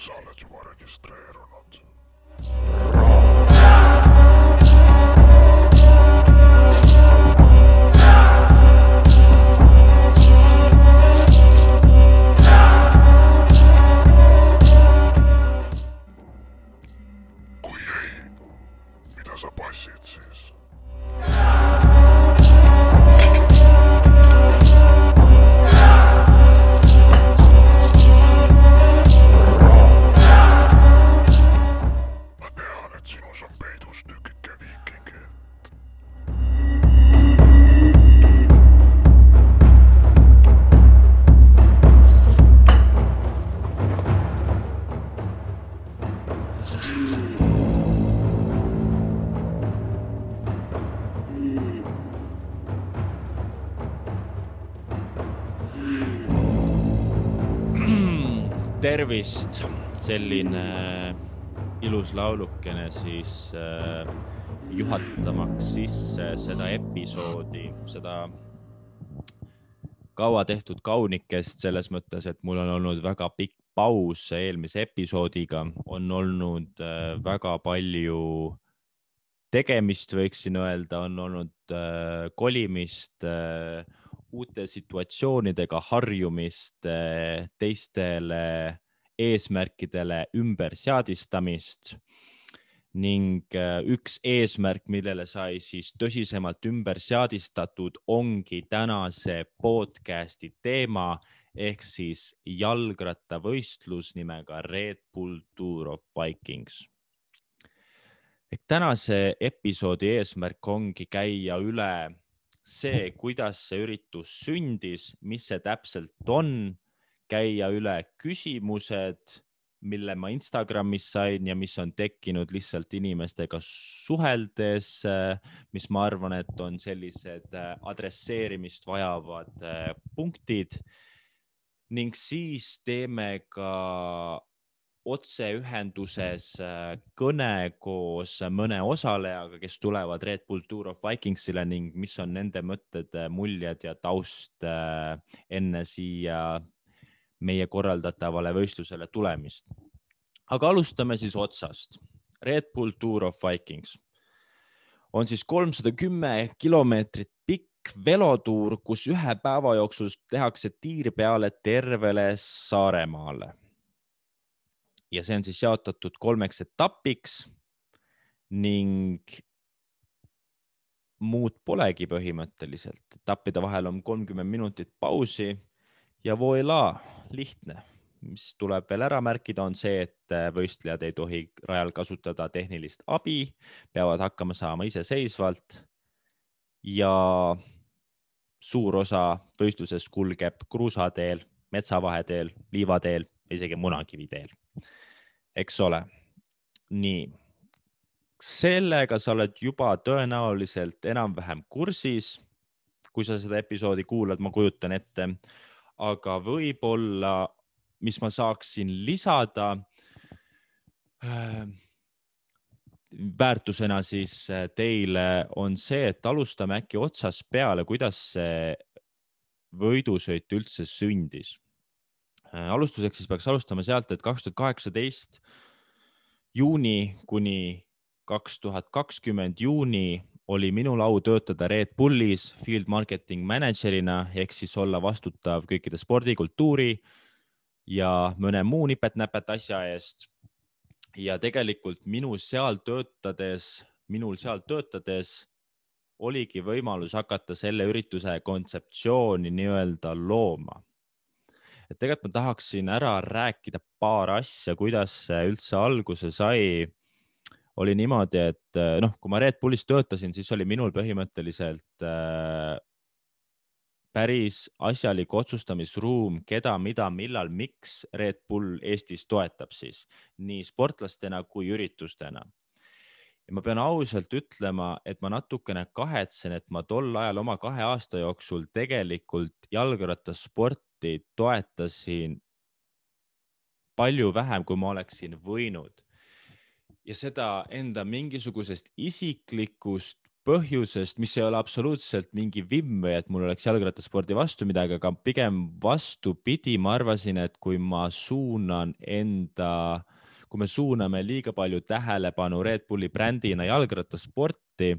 sale ti voy a. tervist, selline ilus laulukene siis äh, juhatamaks sisse seda episoodi, seda kaua tehtud kaunikest selles mõttes, et mul on olnud väga pikk paus eelmise episoodiga, on olnud äh, väga palju tegemist, võiksin öelda, on olnud äh, kolimist äh,, uute situatsioonidega harjumist, teistele eesmärkidele ümberseadistamist. Ning äh, üks eesmärk, millele sai siis tõsisemalt ümber seadistatud, ongi tänase podcast'i teema ehk siis jalgrattavõistlus nimega Red Bull Tour of Vikings. Ehk tänase episoodi eesmärk ongi käia üle see, kuidas see üritus sündis, mis see täpselt on, käia üle küsimused, mille ma Instagramis sain ja mis on tekkinud lihtsalt inimestega suheldes, mis ma arvan, et on sellised äh, adresseerimist vajavad äh, punktid. Ning siis teeme ka otseühenduses äh, kõne koos mõne osalejaga, kes tulevad Red Bull Tour of Vikingsile ning mis on nende mõtted, muljed ja taust enne siia meie korraldatavale võistlusele tulemist. aga alustame siis otsast. Red Bull Tour of Vikings on siis kolmsada kümme kilomeetrit pikk velotuur, kus ühe päeva jooksul tehakse tiir peale tervele Saaremaale ja see on siis jaotatud kolmeks etapiks ning muud polegi põhimõtteliselt. etappide vahel on kolmkümmend minutit pausi ja voila, lihtne. mis tuleb veel ära märkida, on see, et võistlejad ei tohi rajal kasutada tehnilist abi, peavad hakkama saama iseseisvalt ja suur osa võistlusest kulgeb kruusateel, metsavaheteel, liivateel, isegi munakiviteel eks ole. nii, sellega sa oled juba tõenäoliselt enam-vähem kursis, kui sa seda episoodi kuulad, ma kujutan ette, aga võib-olla, mis ma saaksin lisada äh, väärtusena siis teile on see, et alustame äkki otsast peale, kuidas see võidusõit üldse sündis. Äh, alustuseks siis peaks alustama sealt, et kaks tuhat kaheksateist juuni kuni kaks tuhat kakskümmend juuni oli minul au töötada Red Bullis field marketing manager'ina ehk siis olla vastutav kõikide spordikultuuri ja mõne muu nipet-näpet asja eest. ja tegelikult minu seal töötades, minul seal töötades oligi võimalus hakata selle ürituse kontseptsiooni nii-öelda looma et tegelikult ma tahaksin ära rääkida paar asja, kuidas see üldse alguse sai. Oli niimoodi, et noh, kui ma Red Bullis töötasin, siis oli minul põhimõtteliselt äh, päris asjalik otsustamisruum, keda, mida, millal, miks Red Bull Eestis toetab siis nii sportlastena kui üritustena ja ma pean ausalt ütlema, et ma natukene kahetsen, et ma tol ajal oma kahe aasta jooksul tegelikult jalgrattasporti toetasin palju vähem, kui ma oleksin võinud. Ja seda enda mingisugusest isiklikust põhjusest, mis ei ole absoluutselt mingi vimm või et mul oleks jalgrattaspordi vastu midagi, aga pigem vastupidi, ma arvasin, et kui ma suunan enda kui me suuname liiga palju tähelepanu Red Bulli brändina jalgrattasporti,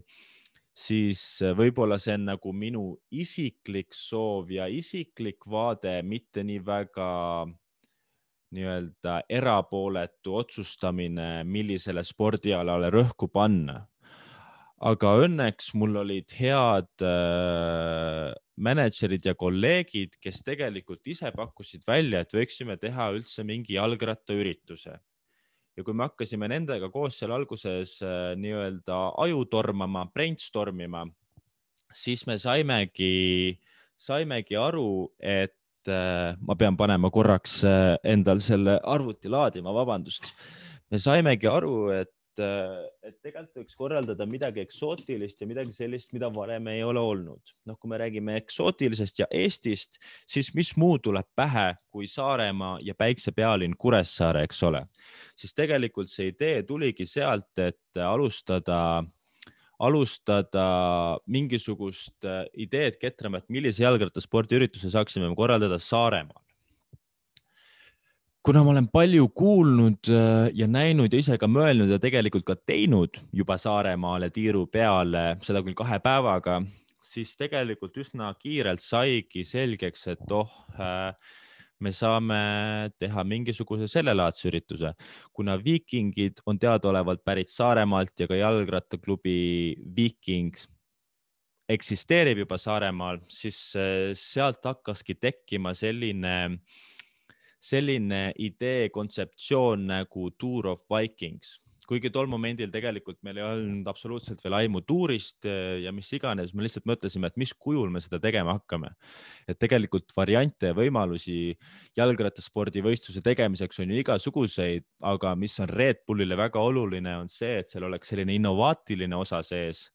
siis võib-olla see on nagu minu isiklik soov ja isiklik vaade, mitte nii väga nii-öelda erapooletu otsustamine, millisele spordialale rõhku panna. aga õnneks mul olid head äh, mänedžerid ja kolleegid, kes tegelikult ise pakkusid välja, et võiksime teha üldse mingi jalgrattaürituse ja kui me hakkasime nendega koos seal alguses äh, nii-öelda aju tormama, brainstorm ima, siis me saimegi, saimegi aru, et äh, ma pean panema korraks äh, endal selle arvuti laadima, vabandust. me saimegi aru, et Äh, et tegelikult võiks korraldada midagi eksootilist ja midagi sellist, mida varem ei ole olnud. noh, kui me räägime eksootilisest ja Eestist, siis mis muu tuleb pähe kui Saaremaa ja päiksepealinn Kuressaare, eks ole. siis tegelikult see idee tuligi sealt, et alustada alustada mingisugust äh, ideed ketrama, et millise jalgrattaspordiürituse saaksime korraldada Saaremaal? Kuna ma olen palju kuulnud äh, ja näinud ja ise ka mõelnud ja tegelikult ka teinud juba Saaremaale tiiru peale, seda küll kahe päevaga, siis tegelikult üsna kiirelt saigi selgeks, et oh, äh, me saame teha mingisuguse sellelaadse ürituse, kuna viikingid on teadaolevalt pärit Saaremaalt ja ka jalgrattaklubi Viiking eksisteerib juba Saaremaal, siis äh, sealt hakkaski tekkima selline selline idee, kontseptsioon nagu Tour of Vikings kuigi tol momendil tegelikult meil ei olnud absoluutselt veel aimu tuurist eh, ja mis iganes, me lihtsalt mõtlesime, et mis kujul me seda tegema hakkame. et tegelikult variante ja võimalusi jalgrattaspordivõistluse tegemiseks on ju igasuguseid, aga mis on Red Bullile väga oluline, on see, et seal oleks selline innovaatiline osa sees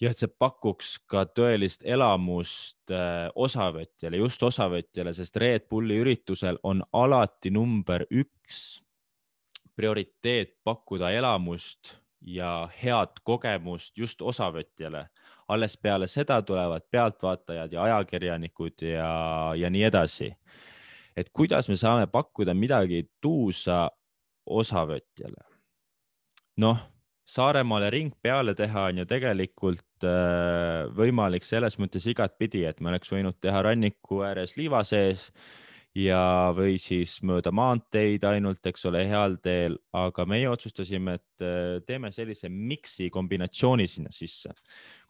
ja et see pakuks ka tõelist elamust äh, osavõtjale, just osavõtjale, sest Red Bulli üritusel on alati number üks prioriteet pakkuda elamust ja head kogemust just osavõtjale. alles peale seda tulevad pealtvaatajad ja ajakirjanikud ja, ja nii edasi. et kuidas me saame pakkuda midagi tuusa osavõtjale? noh Saaremaale ring peale teha on ju tegelikult äh, võimalik selles mõttes igatpidi, et me oleks võinud teha ranniku ääres liiva sees ja, või siis mööda maanteid ainult, eks ole, heal teel, aga meie otsustasime, et äh, teeme sellise miksi kombinatsiooni sinna sisse.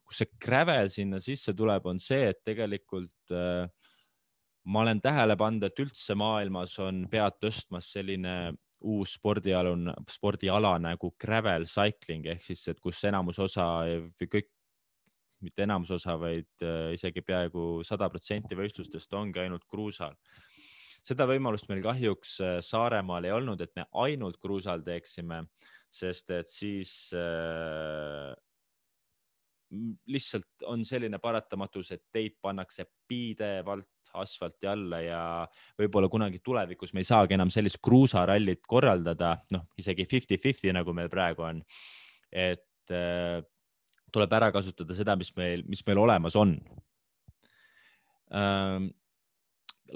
kus see gravel sinna sisse tuleb, on see, et tegelikult äh, ma olen tähele pannud, et üldse maailmas on pead tõstmas selline uus spordialune, spordiala nagu gravel cycling ehk siis, et kus enamus osa või kõik, mitte enamus osa, vaid äh, isegi peaaegu sada protsenti võistlustest ongi ainult kruusal. Seda võimalust meil kahjuks äh, Saaremaal ei olnud, et me ainult kruusal teeksime, sest et siis äh, lihtsalt on selline paratamatus, et teid pannakse pidevalt asfalti alla ja võib-olla kunagi tulevikus me ei saagi enam sellist kruusarallit korraldada, noh, isegi fifty-fifty nagu meil praegu on. et äh, tuleb ära kasutada seda, mis meil, mis meil olemas on ähm,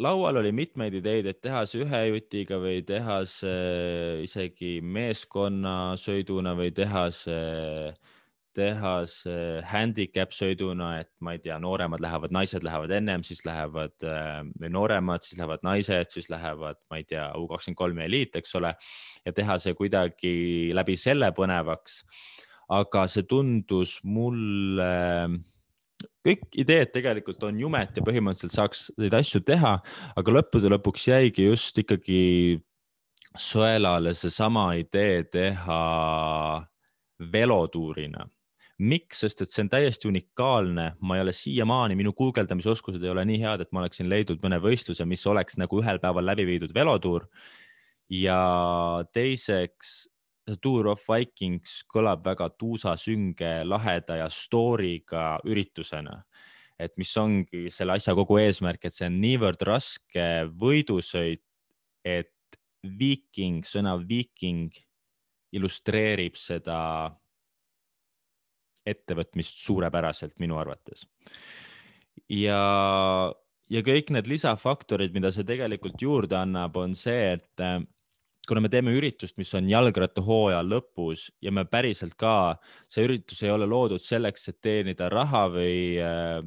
laual oli mitmeid ideid, et teha see ühe jutiga või teha see isegi meeskonnasõiduna või teha see teha see handicap sõiduna, et ma ei tea, nooremad lähevad, naised lähevad ennem, siis lähevad äh, või nooremad, siis lähevad naised, siis lähevad, ma ei tea, U kakskümmend kolm eliit, eks ole. ja teha see kuidagi läbi selle põnevaks. aga see tundus mulle, kõik ideed tegelikult on jumet ja põhimõtteliselt saaks neid asju teha, aga lõppude lõpuks jäigi just ikkagi sõelale seesama idee teha velotuurina. Miks, sest et see on täiesti unikaalne, ma ei ole siiamaani, minu guugeldamisoskused ei ole nii head, et ma oleksin leidnud mõne võistluse, mis oleks nagu ühel päeval läbi viidud velotuur. ja teiseks, Tour of Vikings kõlab väga tuusasünge, laheda ja story'ga üritusena. et mis ongi selle asja kogu eesmärk, et see on niivõrd raske võidusõit, et viiking, sõna viiking illustreerib seda ettevõtmist suurepäraselt minu arvates. ja, ja kõik need lisafaktorid, mida see tegelikult juurde annab, on see, et kuna me teeme üritust, mis on jalgrattahooaja lõpus ja me päriselt ka, see üritus ei ole loodud selleks, et teenida raha või, äh,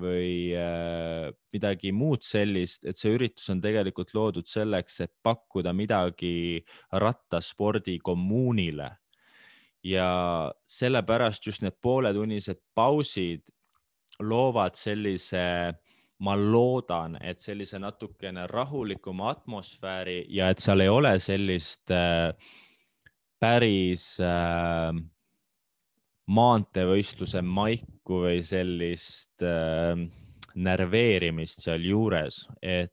või äh, midagi muud sellist, et see üritus on tegelikult loodud selleks, et pakkuda midagi rattaspordi kommuunile ja sellepärast just need pooletunnised pausid loovad sellise, ma loodan, et sellise natukene rahulikuma atmosfääri ja et seal ei ole sellist äh, päris äh, maanteevõistluse maiku või sellist äh, närveerimist sealjuures, et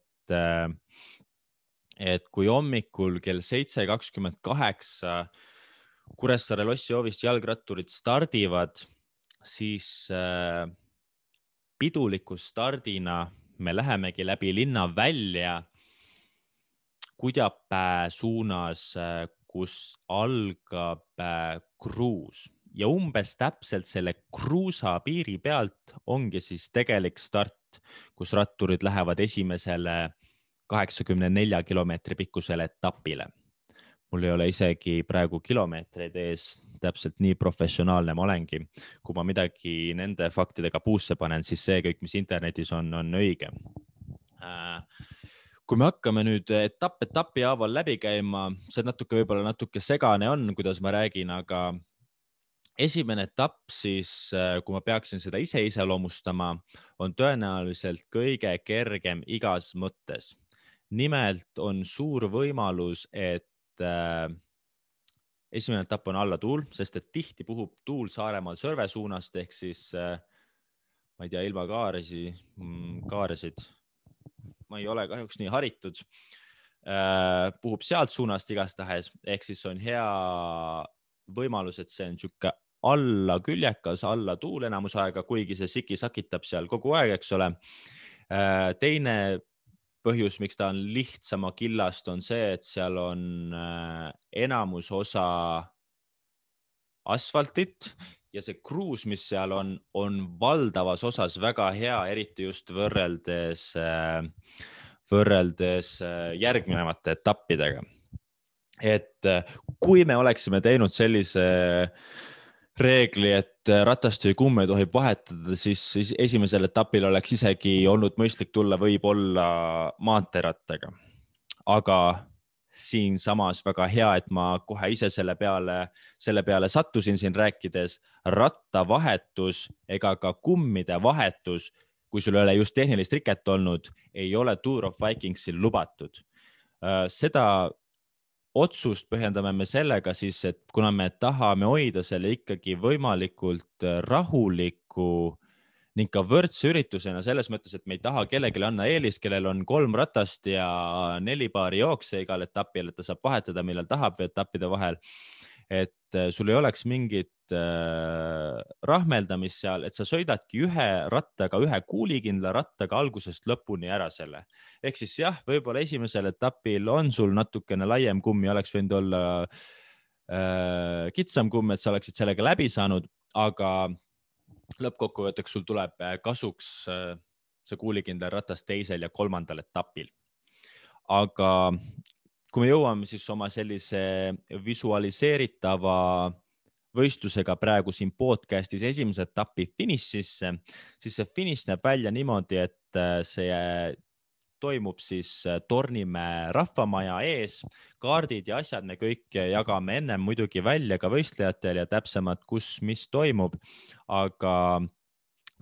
et kui hommikul kell seitse kakskümmend kaheksa Kuressaare lossihoovist jalgratturid stardivad, siis äh, piduliku stardina me lähemegi läbi linna välja Kudjapää suunas, kus algab äh, kruus. Ja umbes täpselt selle kruusa piiri pealt ongi siis tegelik start, kus ratturid lähevad esimesele kaheksakümne nelja kilomeetri pikkusele etapile. Mul ei ole isegi praegu kilomeetreid ees, täpselt nii professionaalne ma olengi. kui ma midagi nende faktidega puusse panen, siis see kõik, mis internetis on, on õige. Äh, kui me hakkame nüüd etapp etapi haaval läbi käima, see natuke, võib-olla natuke segane on, kuidas ma räägin, aga esimene etapp siis, äh, kui ma peaksin seda ise iseloomustama, on tõenäoliselt kõige kergem igas mõttes. nimelt on suur võimalus, et äh, esimene etapp on alla tuul, sest et tihti puhub tuul Saaremaal Sõrve suunast ehk siis äh, ma ei tea, ilma kaaresi mm,, kaaresid. ma ei ole kahjuks nii haritud äh,. puhub sealt suunast igastahes, ehk siis on hea võimalus, et see on sihuke alla küljekas, alla tuul enamus aega, kuigi see siki sakitab seal kogu aeg, eks ole äh,. teine põhjus, miks ta on lihtsama killast, on see, et seal on äh, enamus osa asfaltit ja see kruus, mis seal on, on valdavas osas väga hea, eriti just võrreldes, äh, võrreldes äh, järgnevate etappidega. et kui me oleksime teinud sellise reegli, et ratastee kumme tohib vahetada, siis, siis esimesel etapil oleks isegi olnud mõistlik tulla võib-olla maanteerattaga. aga siinsamas väga hea, et ma kohe ise selle peale, selle peale sattusin siin rääkides, rattavahetus ega ka kummide vahetus, kui sul ei ole just tehnilist riket olnud, ei ole Tour of Vikingsil lubatud. seda otsust põhjendame me sellega siis, et kuna me tahame hoida selle ikkagi võimalikult äh, rahuliku ning ka võrdse üritusena selles mõttes, et me ei taha kellelegi anda eelist, kellel on kolm ratast ja neli paari jookse igal etapil, et ta saab vahetada, millal tahab etappide vahel et äh, sul ei oleks mingit äh, rahmeldamist seal, et sa sõidadki ühe rattaga, ühe kuulikindla rattaga algusest lõpuni ära selle. ehk siis jah, võib-olla esimesel etapil on sul natukene laiem kumm ja oleks võinud olla äh, kitsam kumm, et sa oleksid sellega läbi saanud, aga lõppkokkuvõtteks sul tuleb äh, kasuks äh, see kuulikindel ratas teisel ja kolmandal etapil. aga kui me jõuame siis oma sellise visualiseeritava võistlusega praegu siin podcast'is esimese etapi finišisse, siis see finiš näeb välja niimoodi, et äh, see toimub siis äh, Tornimäe rahvamaja ees. kaardid ja asjad me kõik jagame ennem muidugi välja ka võistlejatele ja täpsemalt, kus, mis toimub, aga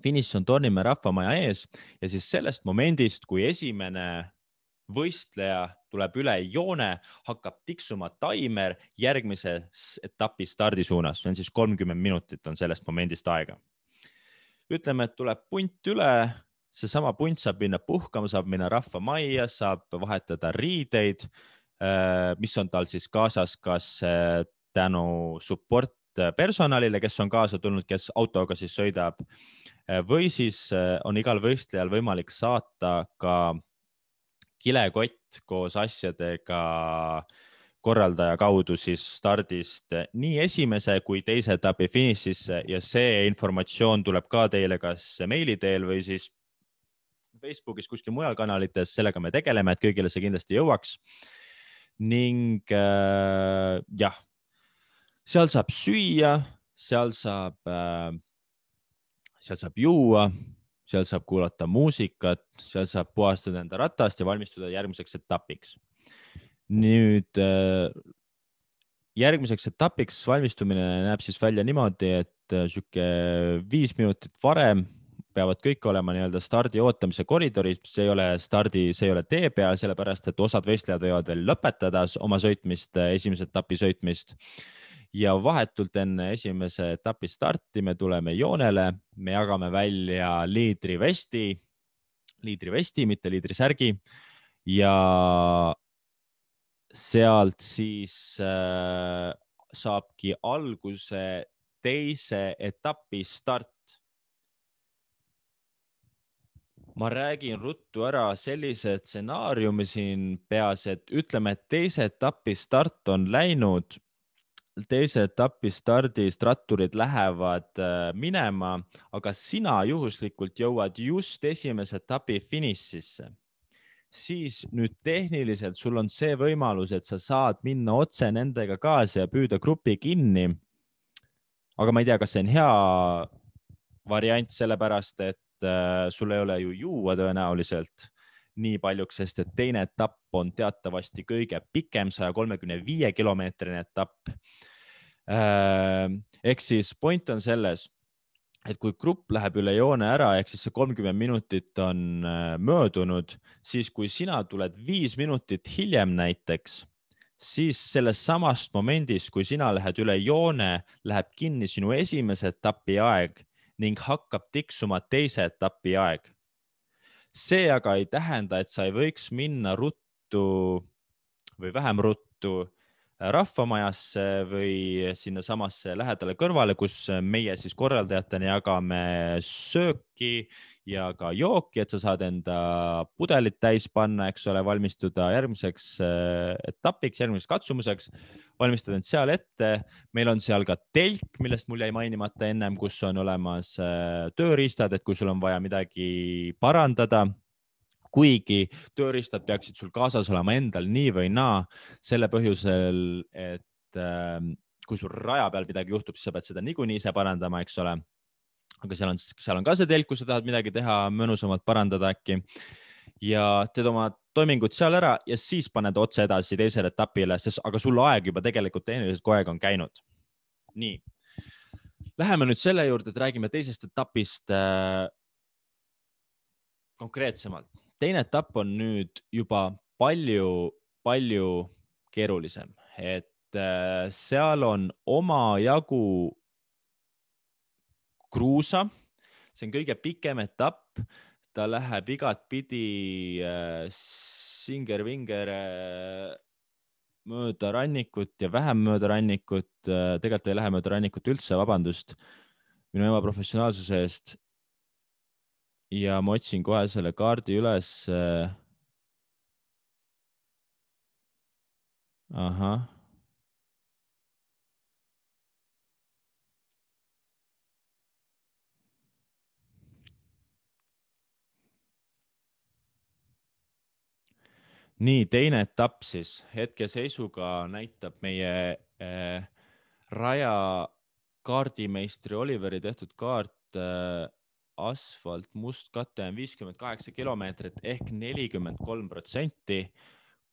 finiš on Tornimäe rahvamaja ees ja siis sellest momendist, kui esimene võistleja tuleb üle joone, hakkab tiksuma taimer järgmises etapis stardi suunas, see on siis kolmkümmend minutit on sellest momendist aega. ütleme, et tuleb punt üle, seesama punt saab minna puhkama, saab minna rahvamajja, saab vahetada riideid, äh, mis on tal siis kaasas, kas äh, tänu support personalile, kes on kaasa tulnud, kes autoga siis sõidab või siis on igal võistlejal võimalik saata ka kilekott koos asjadega korraldaja kaudu siis stardist nii esimese kui teise etapi finišisse ja see informatsioon tuleb ka teile kas meili teel või siis Facebookis, kuskil mujal kanalites, sellega me tegeleme, et kõigile see kindlasti jõuaks. ning äh, jah, seal saab süüa, seal saab äh,, seal saab juua seal saab kuulata muusikat, seal saab puhastada enda ratast ja valmistuda järgmiseks etapiks. nüüd äh, järgmiseks etapiks valmistumine näeb siis välja niimoodi, et äh, sihuke viis minutit varem peavad kõik olema nii-öelda stardi ootamise koridoris, see ei ole stardi, see ei ole tee peal, sellepärast et osad võistlejad võivad veel lõpetada oma sõitmist, äh, esimese etapi sõitmist ja vahetult enne esimese etapi starti me tuleme joonele, me jagame välja liidrivesti, liidrivesti, mitte liidrisärgi ja sealt siis äh, saabki alguse teise etapi start. ma räägin ruttu ära sellise stsenaariumi siin peas, et ütleme, et teise etapi start on läinud teise etapi stardist ratturid lähevad äh, minema, aga sina juhuslikult jõuad just esimese etapi finišisse, siis nüüd tehniliselt sul on see võimalus, et sa saad minna otse nendega kaasa ja püüda grupi kinni. aga ma ei tea, kas see on hea variant, sellepärast et äh, sul ei ole ju juua tõenäoliselt nii paljuks, sest et teine etapp on teatavasti kõige pikem, saja kolmekümne viie kilomeetrine etapp. Äh, ehk siis point on selles, et kui grupp läheb üle joone ära, ehk siis see kolmkümmend minutit on äh, möödunud, siis kui sina tuled viis minutit hiljem näiteks, siis sellest samast momendist, kui sina lähed üle joone, läheb kinni sinu esimese etapi aeg ning hakkab tiksuma teise etapi aeg. See aga ei tähenda, et sa ei võiks minna ruttu või vähem ruttu rahvamajasse või sinnasamasse lähedale kõrvale, kus meie siis korraldajatena jagame sööki ja ka jooki, et sa saad enda pudelit täis panna, eks ole, valmistuda järgmiseks äh, etapiks, järgmiseks katsumuseks, valmistad end seal ette. meil on seal ka telk, millest mul jäi mainimata ennem, kus on olemas äh, tööriistad, et kui sul on vaja midagi parandada kuigi tööriistad peaksid sul kaasas olema endal nii või naa, selle põhjusel, et äh, kui sul raja peal midagi juhtub, siis sa pead seda niikuinii ise parandama, eks ole. aga seal on, seal on ka see telk, kus sa tahad midagi teha, mõnusamalt parandada äkki ja teed oma toimingud seal ära ja siis paned otse edasi teisele etapile, sest aga sul aeg juba tegelikult tehniliselt kogu aeg on käinud. nii, läheme nüüd selle juurde, et räägime teisest etapist äh, konkreetsemalt teine etapp on nüüd juba palju-palju keerulisem, et äh, seal on omajagu kruusa, see on kõige pikem etapp, ta läheb igatpidi äh, singer-vinger äh, mööda rannikut ja vähem mööda rannikut, tegelikult ei lähe mööda rannikut üldse, vabandust minu ema professionaalsuse eest ja ma otsin kohe selle kaardi üles. ahah. nii, teine etapp siis hetkeseisuga näitab meie äh, raja kaardimeistri Oliveri tehtud kaart äh, asfalt, must kate on viiskümmend kaheksa kilomeetrit ehk nelikümmend kolm protsenti.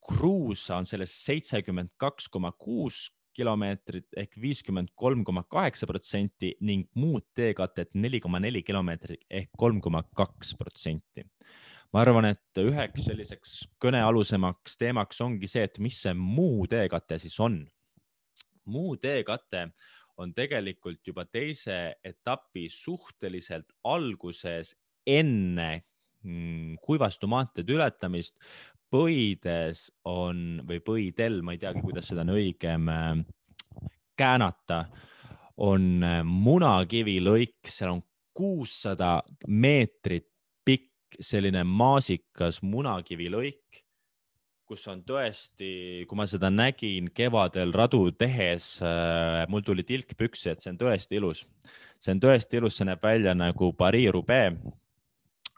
kruusa on sellest seitsekümmend kaks koma kuus kilomeetrit ehk viiskümmend kolm koma kaheksa protsenti ning muud teekatet neli koma neli kilomeetrit ehk kolm koma kaks protsenti. ma arvan, et üheks selliseks kõnealusemaks teemaks ongi see, et mis see muu teekate siis on. muu teekate on tegelikult juba teise etapi suhteliselt alguses enne mm, kuivastu maanteed ületamist. põides on või põidel, ma ei teagi, kuidas seda on õigem äh, käänata, on äh, munakivi lõik, seal on kuussada meetrit pikk selline maasikas munakivi lõik, kus on tõesti, kui ma seda nägin kevadel radu tehes äh,, mul tuli tilk püksi, et see on tõesti ilus. see on tõesti ilus, see näeb välja nagu Paris-Roubaix.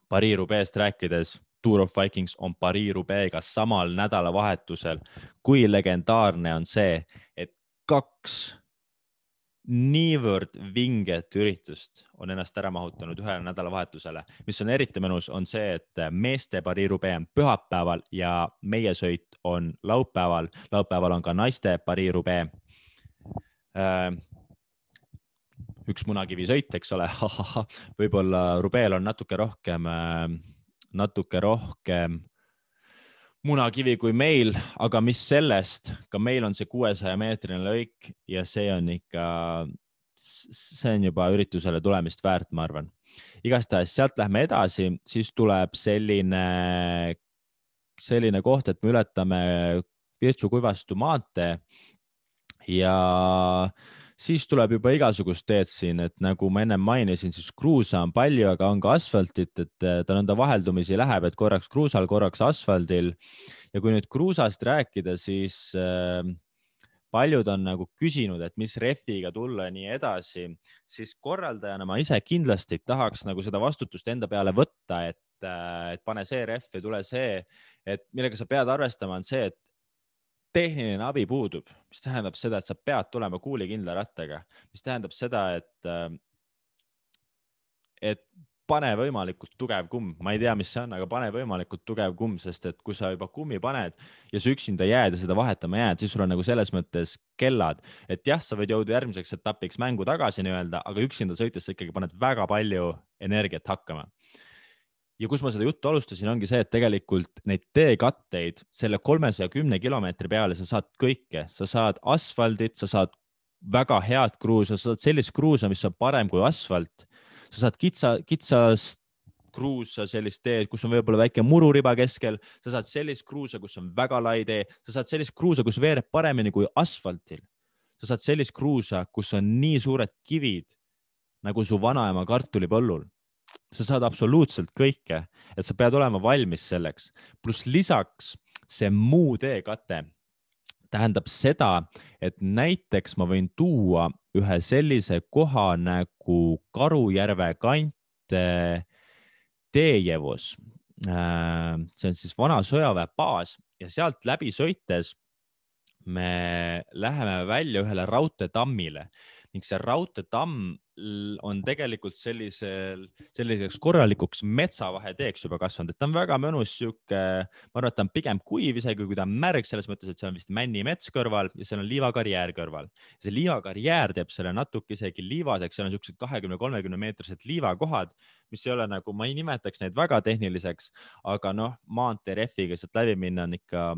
Paris-Roubaix'st rääkides, Tour of Vikings on Paris-Roubaix'ga samal nädalavahetusel. kui legendaarne on see, et kaks niivõrd vinget üritust on ennast ära mahutanud ühele nädalavahetusele, mis on eriti mõnus, on see, et meeste Paris-Roubaix on pühapäeval ja meie sõit on laupäeval. laupäeval on ka naiste Paris-Roubaix. Äh, üks munakivisõit, eks ole võib-olla Roubaix'l on natuke rohkem, äh, natuke rohkem munakivi kui meil, aga mis sellest, ka meil on see kuuesaja meetrine lõik ja see on ikka, see on juba üritusele tulemist väärt, ma arvan. igastahes sealt lähme edasi, siis tuleb selline, selline koht, et me ületame Virtsu-Kuivastu maantee ja äh, siis tuleb juba igasugust teed siin, et nagu ma ennem mainisin, siis kruusa on palju, aga on ka asfaltit, et ta nõnda vaheldumisi läheb, et korraks kruusal, korraks asfaldil. ja kui nüüd kruusast rääkida, siis äh, paljud on nagu küsinud, et mis rehviga tulla ja nii edasi, siis korraldajana ma ise kindlasti tahaks nagu seda vastutust enda peale võtta, et, äh, et pane see rehv ja tule see, et millega sa pead arvestama, on see, et tehniline abi puudub, mis tähendab seda, et sa pead tulema kuulikindla rattaga, mis tähendab seda, et, äh, et pane võimalikult tugev kumm, ma ei tea, mis see on, aga pane võimalikult tugev kumm, sest et kui sa juba kummi paned ja sa üksinda jääd ja seda vahetama jääd, siis sul on nagu selles mõttes kellad, et jah, sa võid jõuda järgmiseks etapiks mängu tagasi nii-öelda, aga üksinda sõites sa ikkagi paned väga palju energiat hakkama ja kus ma seda juttu alustasin, ongi see, et tegelikult neid teekatteid selle kolmesaja kümne kilomeetri peale sa saad kõike, sa saad asfaldit, sa saad väga head kruusa, sa saad sellist kruusa, mis on parem kui asfalt. sa saad kitsa, kitsast kruusa, sellist teed, kus on võib-olla väike mururiba keskel, sa saad sellist kruusa, kus on väga lai tee, sa saad sellist kruusa, kus veereb paremini kui asfaltil. sa saad sellist kruusa, kus on nii suured kivid nagu su vanaema kartulipõllul sa saad absoluutselt kõike, et sa pead olema valmis selleks, pluss lisaks see muu teekate tähendab seda, et näiteks ma võin tuua ühe sellise koha nagu Karujärve kant Teejevus. Äh, see on siis vana sõjaväe baas ja sealt läbi sõites me läheme välja ühele raudteetammile ning see raudteetamm on tegelikult sellisel, selliseks korralikuks metsavaheteeks juba kasvanud, et ta on väga mõnus sihuke, ma arvan, et ta on pigem kuiv, isegi kui ta on märg, selles mõttes, et seal on vist männimets kõrval ja seal on liivakarjäär kõrval. see liivakarjäär teeb selle natuke isegi liivaseks, seal on siuksed kahekümne, kolmekümne meetrised liivakohad, mis ei ole nagu, ma ei nimetaks neid väga tehniliseks, aga noh, maantee rehviga sealt läbi minna on ikka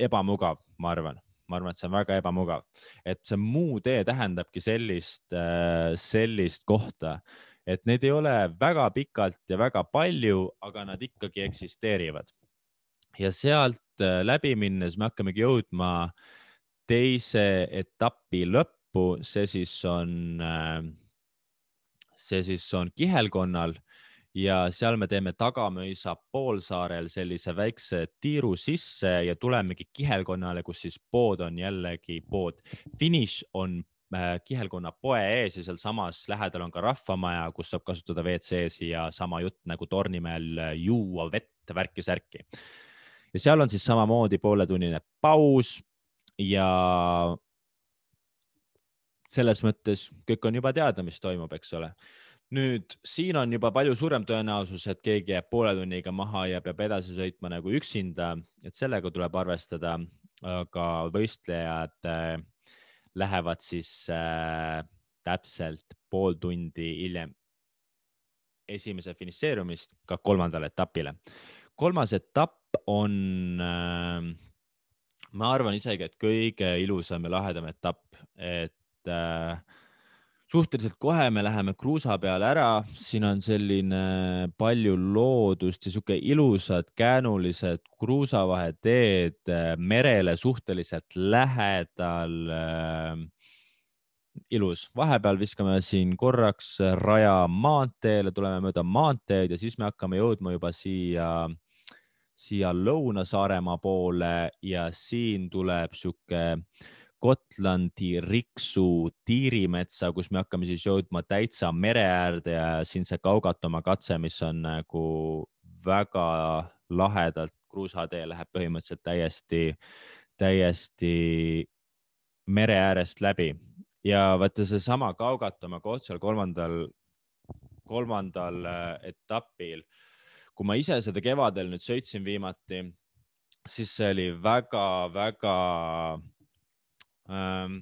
ebamugav, ma arvan ma arvan, et see on väga ebamugav, et see muu tee tähendabki sellist, äh, sellist kohta, et neid ei ole väga pikalt ja väga palju, aga nad ikkagi eksisteerivad. ja sealt äh, läbi minnes me hakkamegi jõudma teise etapi lõppu, see siis on, äh, see siis on kihelkonnal ja seal me teeme Tagamõisa poolsaarel sellise väikse tiiru sisse ja tulemegi kihelkonnale, kus siis pood on jällegi pood. finiš on äh, kihelkonna poe ees ja sealsamas lähedal on ka rahvamaja, kus saab kasutada WC-si ja sama jutt nagu Tornimäel äh, juua vett, värki-särki. ja seal on siis samamoodi pooletunnine paus ja selles mõttes kõik on juba teada, mis toimub, eks ole nüüd siin on juba palju suurem tõenäosus, et keegi jääb poole tunniga maha ja peab edasi sõitma nagu üksinda, et sellega tuleb arvestada, aga võistlejad äh, lähevad siis äh, täpselt pool tundi hiljem esimese finišeerumist ka kolmandale etapile. kolmas etapp on äh, ma arvan isegi, et kõige ilusam ja lahedam etapp, et äh, suhteliselt kohe me läheme kruusa peale ära, siin on selline palju loodust ja sihuke ilusad käänulised kruusavaheteed äh, merele suhteliselt lähedal äh, ilus, vahepeal viskame siin korraks raja maanteele, tuleme mööda maanteed ja siis me hakkame jõudma juba siia, siia Lõuna-Saaremaa poole ja siin tuleb sihuke Gotlandi Riksu tiirimetsa, kus me hakkame siis jõudma täitsa mere äärde ja siin see Kaugatoma katse, mis on nagu väga lahedalt kruusatee läheb põhimõtteliselt täiesti, täiesti mere äärest läbi. Ja vaata seesama Kaugatoma koht seal kolmandal, kolmandal äh, etapil, kui ma ise seda kevadel nüüd sõitsin viimati, siis see oli väga-väga ähm,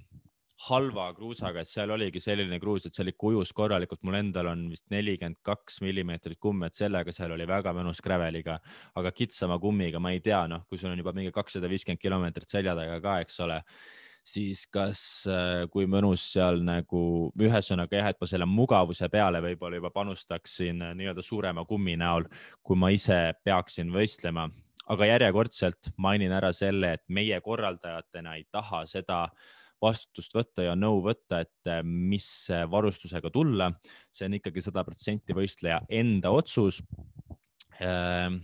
halva kruusaga, et seal oligi selline kruus, et seal ikka ujus korralikult, mul endal on vist nelikümmend kaks millimeetrit kummi, et sellega seal oli väga mõnus graveliga, aga kitsama kummiga, ma ei tea, noh, kui sul on juba mingi kakssada viiskümmend kilomeetrit selja taga ka, eks ole, siis kas, äh, kui mõnus seal nagu, ühesõnaga jah, et ma selle mugavuse peale võib-olla juba panustaksin äh, nii-öelda suurema kummi näol, kui ma ise peaksin võistlema aga järjekordselt mainin ära selle, et meie korraldajatena ei taha seda vastutust võtta ja nõu võtta, et eh, mis varustusega tulla. see on ikkagi sada protsenti võistleja enda otsus. Ehm,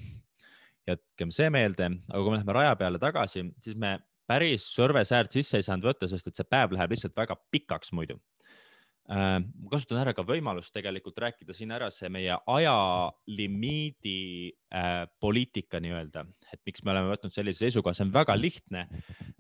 jätkem see meelde, aga kui me läheme raja peale tagasi, siis me päris Sõrve säärt sisse ei saanud võtta, sest et see päev läheb lihtsalt väga pikaks muidu Äh, ma kasutan ära ka võimalust tegelikult rääkida siin ära see meie ajalimiidi äh, poliitika nii-öelda, et miks me oleme võtnud sellise seisukoha, see on väga lihtne.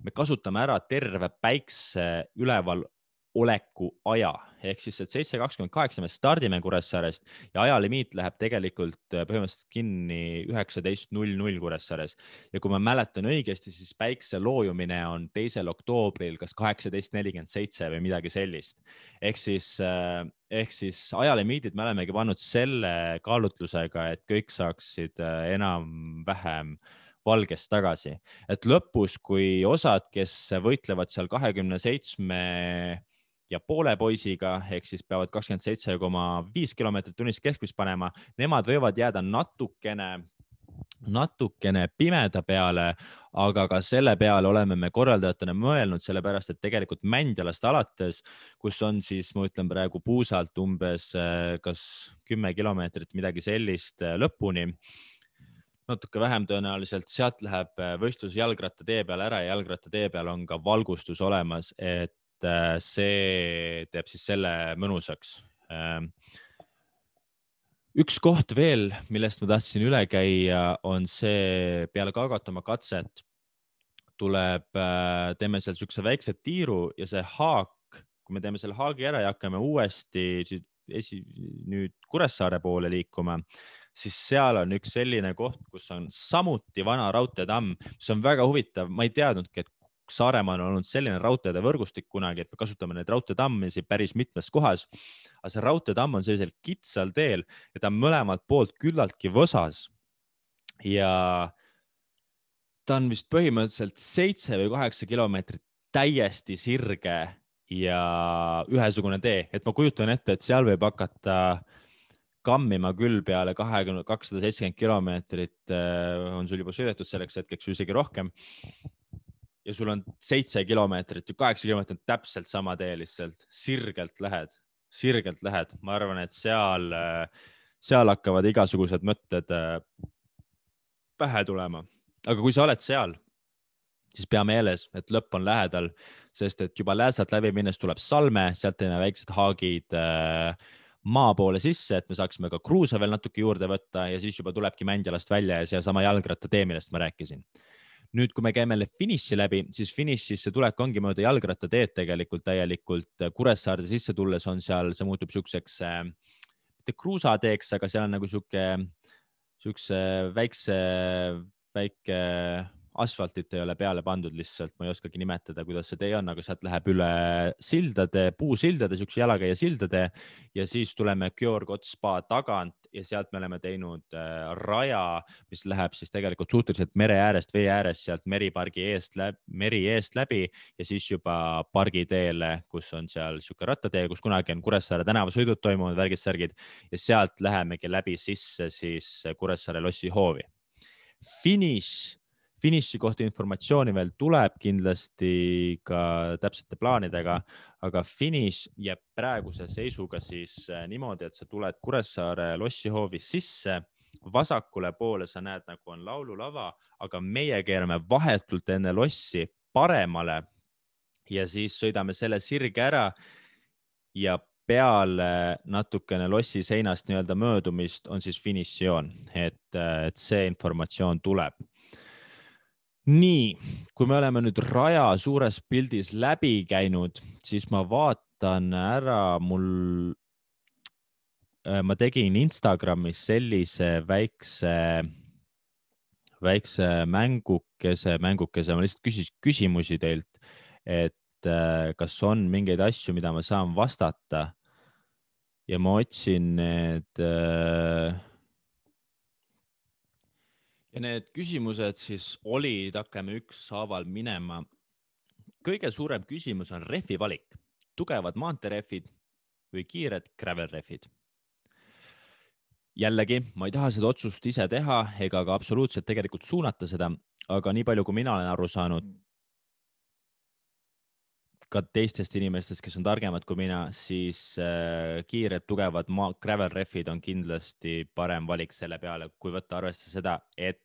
me kasutame ära terve päikse üleval oleku aja ehk siis, et seitse kakskümmend kaheksa me stardime Kuressaarest ja ajalimiit läheb tegelikult äh, põhimõtteliselt kinni üheksateist null null Kuressaares. ja kui ma mäletan õigesti, siis päikse loojumine on teisel oktoobril kas kaheksateist nelikümmend seitse või midagi sellist. ehk siis, äh, ehk siis ajalimiidid me olemegi pannud selle kaalutlusega, et kõik saaksid äh, enam-vähem valgest tagasi, et lõpus, kui osad, kes võitlevad seal kahekümne seitsme ja poole poisiga ehk siis peavad kakskümmend seitse koma viis kilomeetrit tunnis keskmist panema, nemad võivad jääda natukene natukene pimeda peale, aga ka selle peale oleme me korraldajatena mõelnud, sellepärast et tegelikult Mändjalast alates, kus on siis, ma ütlen praegu puusalt umbes eh, kas kümme kilomeetrit, midagi sellist eh, lõpuni natuke vähem tõenäoliselt, sealt läheb eh, võistlus jalgrattatee peale ära ja jalgrattatee peal on ka valgustus olemas, et Äh, see teeb siis selle mõnusaks. Ähm, üks koht veel, millest ma tahtsin üle käia, on see peale Kagatoma katset tuleb, äh, teeme seal siukse väikse tiiru ja see haak, kui me teeme selle haagi ära ja hakkame uuesti siis esi, nüüd Kuressaare poole liikuma, siis seal on üks selline koht, kus on samuti vana raudteetamm, mis on väga huvitav, ma ei teadnudki, et Saaremaal on olnud selline raudteede võrgustik kunagi, et me kasutame neid raudteetammisid päris mitmes kohas. aga see raudteetamm on sellisel kitsal teel ja ta on mõlemalt poolt küllaltki võsas. ja ta on vist põhimõtteliselt seitse või kaheksa kilomeetrit täiesti sirge ja ühesugune tee, et ma kujutan ette, et seal võib hakata kammima küll peale kahekümne, kakssada seitsekümmend kilomeetrit äh, on sul juba sõidetud selleks hetkeks isegi rohkem ja sul on seitse kilomeetrit ja kaheksa kilomeetrit täpselt sama tee lihtsalt, sirgelt lähed, sirgelt lähed, ma arvan, et seal, seal hakkavad igasugused mõtted äh, pähe tulema. aga kui sa oled seal, siis pea meeles, et lõpp on lähedal, sest et juba Lääsat läbi minnes tuleb Salme, sealt teeme väiksed haagid äh, maa poole sisse, et me saaksime ka kruusa veel natuke juurde võtta ja siis juba tulebki Mändjalast välja ja seesama jalgrattatee, millest ma rääkisin nüüd, kui me käime finiši läbi, siis finišisse tulek ongi mööda jalgrattateed tegelikult täielikult. Kuressaarde sisse tulles on seal, see muutub siukseks, äh, mitte kruusateeks, aga seal on nagu sihuke, siukse väikse, väike asfaltit ei ole peale pandud lihtsalt, ma ei oskagi nimetada, kuidas see tee on, aga sealt läheb üle sildade, puusildade, siukse jalakäija sildade ja siis tuleme Georg Ots spa tagant ja sealt me oleme teinud äh, raja, mis läheb siis tegelikult suhteliselt mere äärest, vee äärest sealt meripargi eest läbi, meri eest läbi ja siis juba pargiteele, kus on seal sihuke rattatee, kus kunagi on Kuressaare tänavasõidud toimunud, värgid-särgid ja sealt lähemegi läbi sisse siis Kuressaare lossi hoovi. finiš finiši kohta informatsiooni veel tuleb kindlasti ka täpsete plaanidega, aga finiš jääb praeguse seisuga siis äh, niimoodi, et sa tuled Kuressaare lossihoovis sisse vasakule poole sa näed, nagu on laululava, aga meie keerame vahetult enne lossi paremale ja siis sõidame selle sirge ära ja peale natukene lossi seinast nii-öelda möödumist on siis finišijoon, et, äh, et see informatsioon tuleb nii, kui me oleme nüüd raja suures pildis läbi käinud, siis ma vaatan ära, mul, äh, ma tegin Instagramis sellise väikse, väikse mängukese, mängukese, ma lihtsalt küsisin küsimusi teilt, et äh, kas on mingeid asju, mida ma saan vastata. ja ma otsin need äh, ja need küsimused siis olid, hakkame ükshaaval minema. kõige suurem küsimus on rehvi valik, tugevad maanteerehvid või kiired gravel rehvid. jällegi, ma ei taha seda otsust ise teha ega ka absoluutselt tegelikult suunata seda, aga nii palju, kui mina olen aru saanud, ka teistest inimestest, kes on targemad kui mina, siis äh, kiired, tugevad gravel rehvid on kindlasti parem valik selle peale, kui võtta arvesse seda, et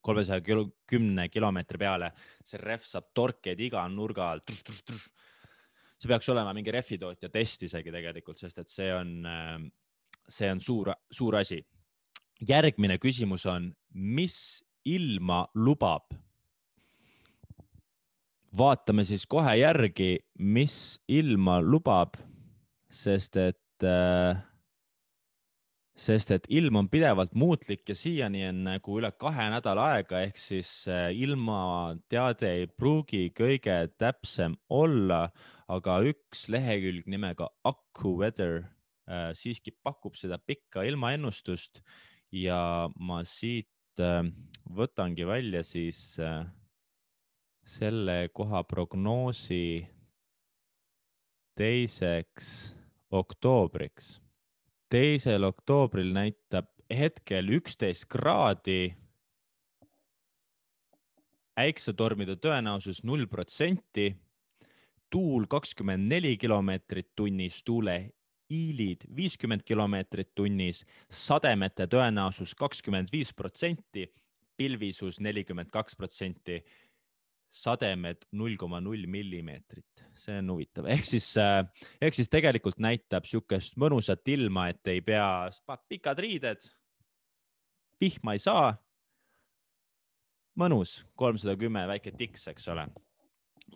kolmesaja kümne kilomeetri peale, see rehv saab torkeid iga nurga alt. see peaks olema mingi rehvitootja test isegi tegelikult, sest et see on, ähm, see on suur, suur asi. järgmine küsimus on, mis ilma lubab? vaatame siis kohe järgi, mis ilma lubab, sest et äh, sest et ilm on pidevalt muutlik ja siiani on nagu üle kahe nädala aega, ehk siis äh, ilmateade ei pruugi kõige täpsem olla, aga üks lehekülg nimega AccuWeather äh, siiski pakub seda pikka ilmaennustust. Ja ma siit äh, võtangi välja siis selle koha prognoosi teiseks oktoobriks teisel oktoobril näitab hetkel üksteist kraadi. äiksetormide tõenäosus null protsenti, tuul kakskümmend neli kilomeetrit tunnis, tuuleiilid viiskümmend kilomeetrit tunnis, sademete tõenäosus kakskümmend viis protsenti, pilvisus nelikümmend kaks protsenti sademed null koma null millimeetrit, see on huvitav, ehk siis, äh, ehk siis tegelikult näitab niisugust mõnusat ilma, et ei pea pikad riided, vihma ei saa. mõnus, kolmsada kümme, väike tiks, eks ole.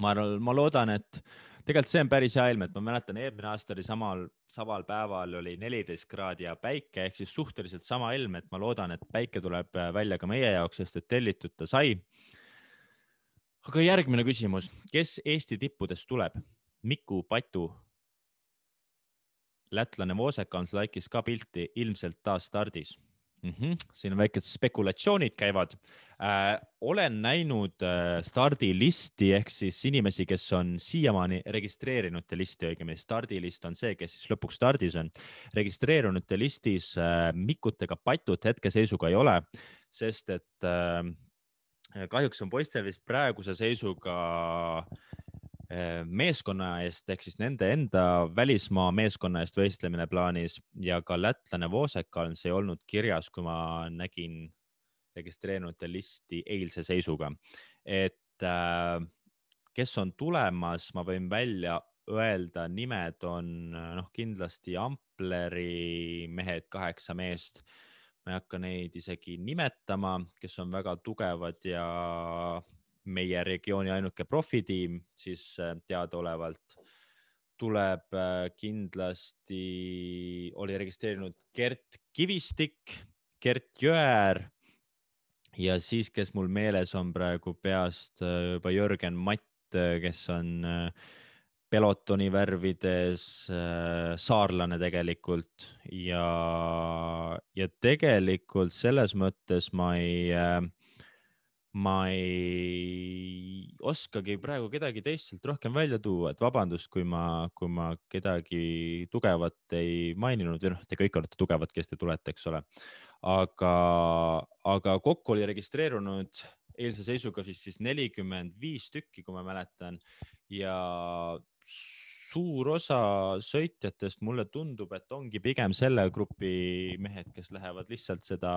ma ma loodan, et tegelikult see on päris hea ilm, et ma mäletan, eelmine aasta oli samal, samal päeval oli neliteist kraadi ja päike ehk siis suhteliselt sama ilm, et ma loodan, et päike tuleb välja ka meie jaoks, sest et tellitud ta sai aga järgmine küsimus, kes Eesti tippudest tuleb? Miku Patu. lätlane Vosekans laikis ka pilti, ilmselt taas stardis mm. -hmm. siin väikesed spekulatsioonid käivad äh,. olen näinud äh, stardilisti ehk siis inimesi, kes on siiamaani registreerinute listi, õigemini stardilist on see, kes siis lõpuks stardis on. registreerunute listis äh, Mikut ega Patut hetkeseisuga ei ole, sest et äh, kahjuks on poistel vist praeguse seisuga eh, meeskonna eest ehk siis nende enda välismaa meeskonna eest võistlemine plaanis ja ka lätlane Vosekans ei olnud kirjas, kui ma nägin registreerunute listi eilse seisuga. et äh, kes on tulemas, ma võin välja öelda, nimed on noh, kindlasti Ampleri mehed, kaheksa meest ma ei hakka neid isegi nimetama, kes on väga tugevad ja meie regiooni ainuke profitiim siis äh, teadaolevalt tuleb äh, kindlasti, oli registreerinud Gert Kivistik, Gert Jõer ja siis, kes mul meeles on praegu peast äh, juba Jörgen Matt, kes on pelotoni värvides äh, saarlane tegelikult ja, ja tegelikult selles mõttes ma ei äh, ma ei oskagi praegu kedagi teist sealt rohkem välja tuua, et vabandust, kui ma, kui ma kedagi tugevat ei maininud või noh, te kõik olete tugevad, kes te tulete, eks ole. aga, aga kokku oli registreerunud eilse seisuga siis, siis nelikümmend viis tükki, kui ma mäletan ja suur osa sõitjatest mulle tundub, et ongi pigem selle grupi mehed, kes lähevad lihtsalt seda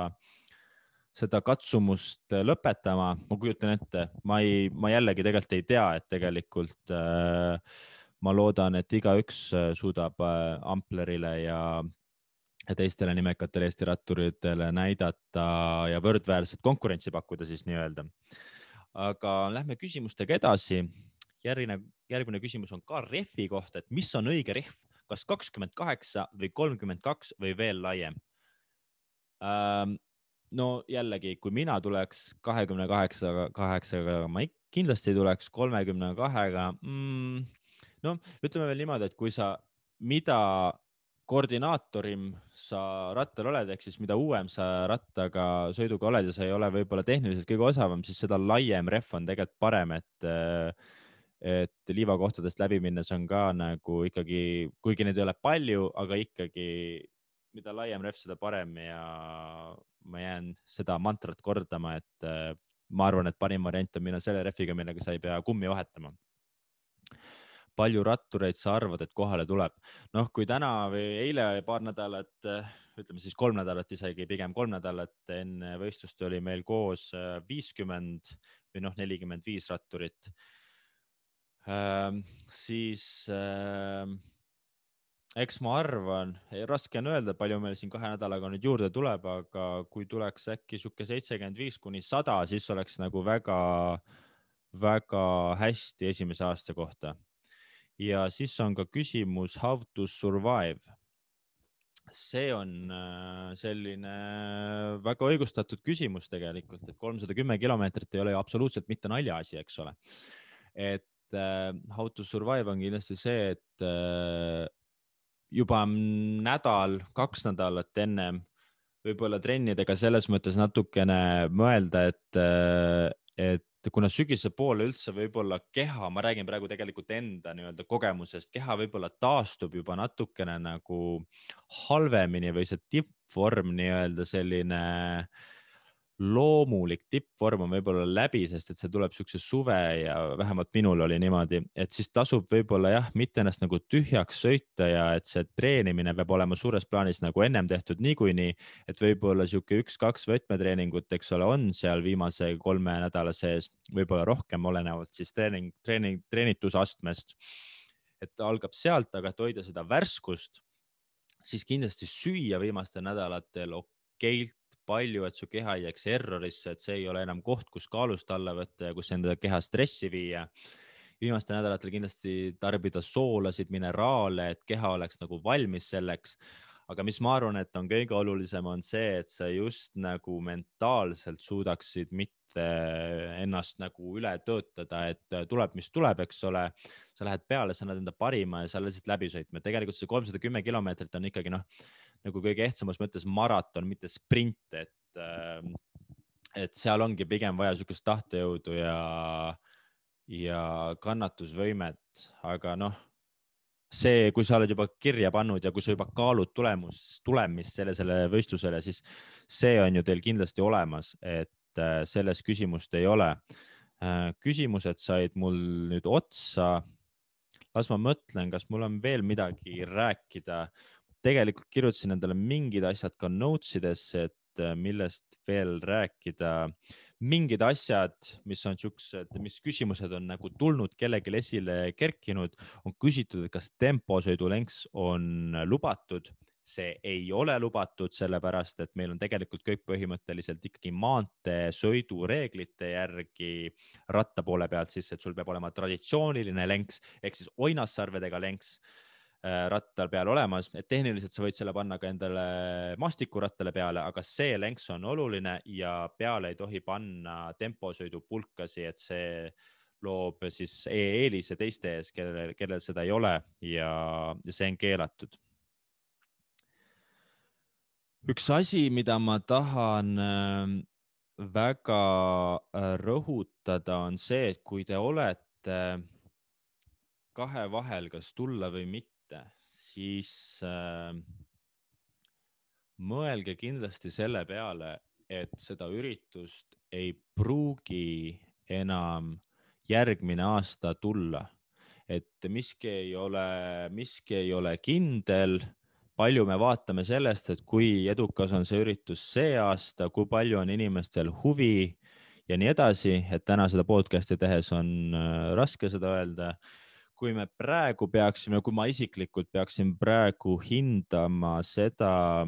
seda katsumust äh, lõpetama, ma kujutan ette, ma ei, ma jällegi tegelikult ei tea, et tegelikult äh, ma loodan, et igaüks äh, suudab äh, Amplerile ja, ja teistele nimekatele Eesti ratturitele näidata ja võrdväärset konkurentsi pakkuda siis nii-öelda. aga lähme küsimustega edasi. Järgmine, järgmine küsimus on ka rehvi kohta, et mis on õige rehv, kas kakskümmend kaheksa või kolmkümmend kaks või veel laiem ähm, no jällegi, kui mina tuleks kahekümne kaheksaga, kaheksaga, ma kindlasti tuleks kolmekümne kahega mm,. no ütleme veel niimoodi, et kui sa, mida koordinaatorim sa rattal oled, ehk siis mida uuem sa rattaga, sõiduga oled ja sa ei ole võib-olla tehniliselt kõige osavam, siis seda laiem rehv on tegelikult parem, et et liivakohtadest läbi minnes on ka nagu ikkagi, kuigi neid ei ole palju, aga ikkagi mida laiem rehv, seda parem ja ma jään seda mantrat kordama, et äh, ma arvan, et parim variant on minna selle rehviga, millega sa ei pea kummi vahetama. palju rattureid sa arvad, et kohale tuleb? noh, kui täna või eile paar nädalat, äh, ütleme siis kolm nädalat isegi, pigem kolm nädalat enne võistlust oli meil koos äh, viiskümmend või noh, nelikümmend viis ratturit. Siis eks ma arvan, raske on öelda, palju meil siin kahe nädalaga nüüd juurde tuleb, aga kui tuleks äkki sihuke seitsekümmend viis kuni sada, siis oleks nagu väga, väga hästi esimese aasta kohta. ja siis on ka küsimus how to survive. see on äh, selline väga õigustatud küsimus tegelikult, et kolmsada kümme kilomeetrit ei ole ju absoluutselt mitte naljaasi, eks ole. et äh, how to survive on kindlasti see, et äh, juba nädal, kaks nädalat ennem võib-olla trennidega selles mõttes natukene mõelda, et, et kuna sügise poole üldse võib-olla keha, ma räägin praegu tegelikult enda nii-öelda kogemusest, keha võib-olla taastub juba natukene nagu halvemini või see tippvorm nii-öelda selline äh, loomulik tippvorm on võib-olla läbi, sest et see tuleb siukse suve ja vähemalt minul oli niimoodi, et siis tasub võib-olla jah, mitte ennast nagu tühjaks sõita ja et see treenimine peab olema suures plaanis nagu ennem tehtud niikuinii, et võib-olla sihuke üks-kaks võtmetreeningut, eks ole, on seal viimase kolme nädala sees, võib-olla rohkem, olenevalt siis treening, treening, treenitusastmest. et algab sealt, aga et hoida seda värskust, siis kindlasti süüa viimastel nädalatel okeilt palju, et su keha ei jääks errorisse, et see ei ole enam koht, kus kaalust alla võtta ja kus enda keha stressi viia. viimastel nädalatel kindlasti tarbida soolasid, mineraale, et keha oleks nagu valmis selleks. aga mis ma arvan, et on kõige olulisem, on see, et sa just nagu mentaalselt suudaksid mitte ennast nagu üle töötada, et tuleb, mis tuleb, eks ole. sa lähed peale, sa annad enda parima ja sa oled lihtsalt läbi sõitma, tegelikult see kolmsada kümme kilomeetrit on ikkagi noh nagu kõige ehtsamas mõttes maraton, mitte sprint, et, ähm, et seal ongi pigem vaja sihukest tahtejõudu ja, ja kannatusvõimet, aga noh, see, kui sa oled juba kirja pannud ja kui sa juba kaalud tulemus, tulemist sellisele võistlusele, siis see on ju teil kindlasti olemas, et äh, selles küsimust ei ole. Äh, küsimused said mul nüüd otsa. las ma mõtlen, kas mul on veel midagi rääkida tegelikult kirjutasin endale mingid asjad ka notes idesse, et äh, millest veel rääkida. mingid asjad, mis on siuksed, mis küsimused on nagu tulnud kellelgi esile kerkinud, on küsitud, et kas temposõidulenks on lubatud see ei ole lubatud, sellepärast et meil on tegelikult kõik põhimõtteliselt ikkagi maanteesõidureeglite järgi ratta poole pealt siis, et sul peab olema traditsiooniline lenks ehk siis oinassarvedega lenks rattal peal olemas, et tehniliselt sa võid selle panna ka endale maastikurattale peale, aga see lenks on oluline ja peale ei tohi panna temposõidupulkasi, et see loob siis e-eelise teiste ees, kellel, kellel seda ei ole ja, ja see on keelatud. üks asi, mida ma tahan äh, väga äh, rõhutada, on see, et kui te olete kahe vahel, kas tulla või mitte, siis äh, mõelge kindlasti selle peale, et seda üritust ei pruugi enam järgmine aasta tulla. et miski ei ole, miski ei ole kindel. palju me vaatame sellest, et kui edukas on see üritus see aasta, kui palju on inimestel huvi ja nii edasi, et täna seda podcast'i tehes on äh, raske seda öelda kui me praegu peaksime, kui ma isiklikult peaksin praegu hindama seda,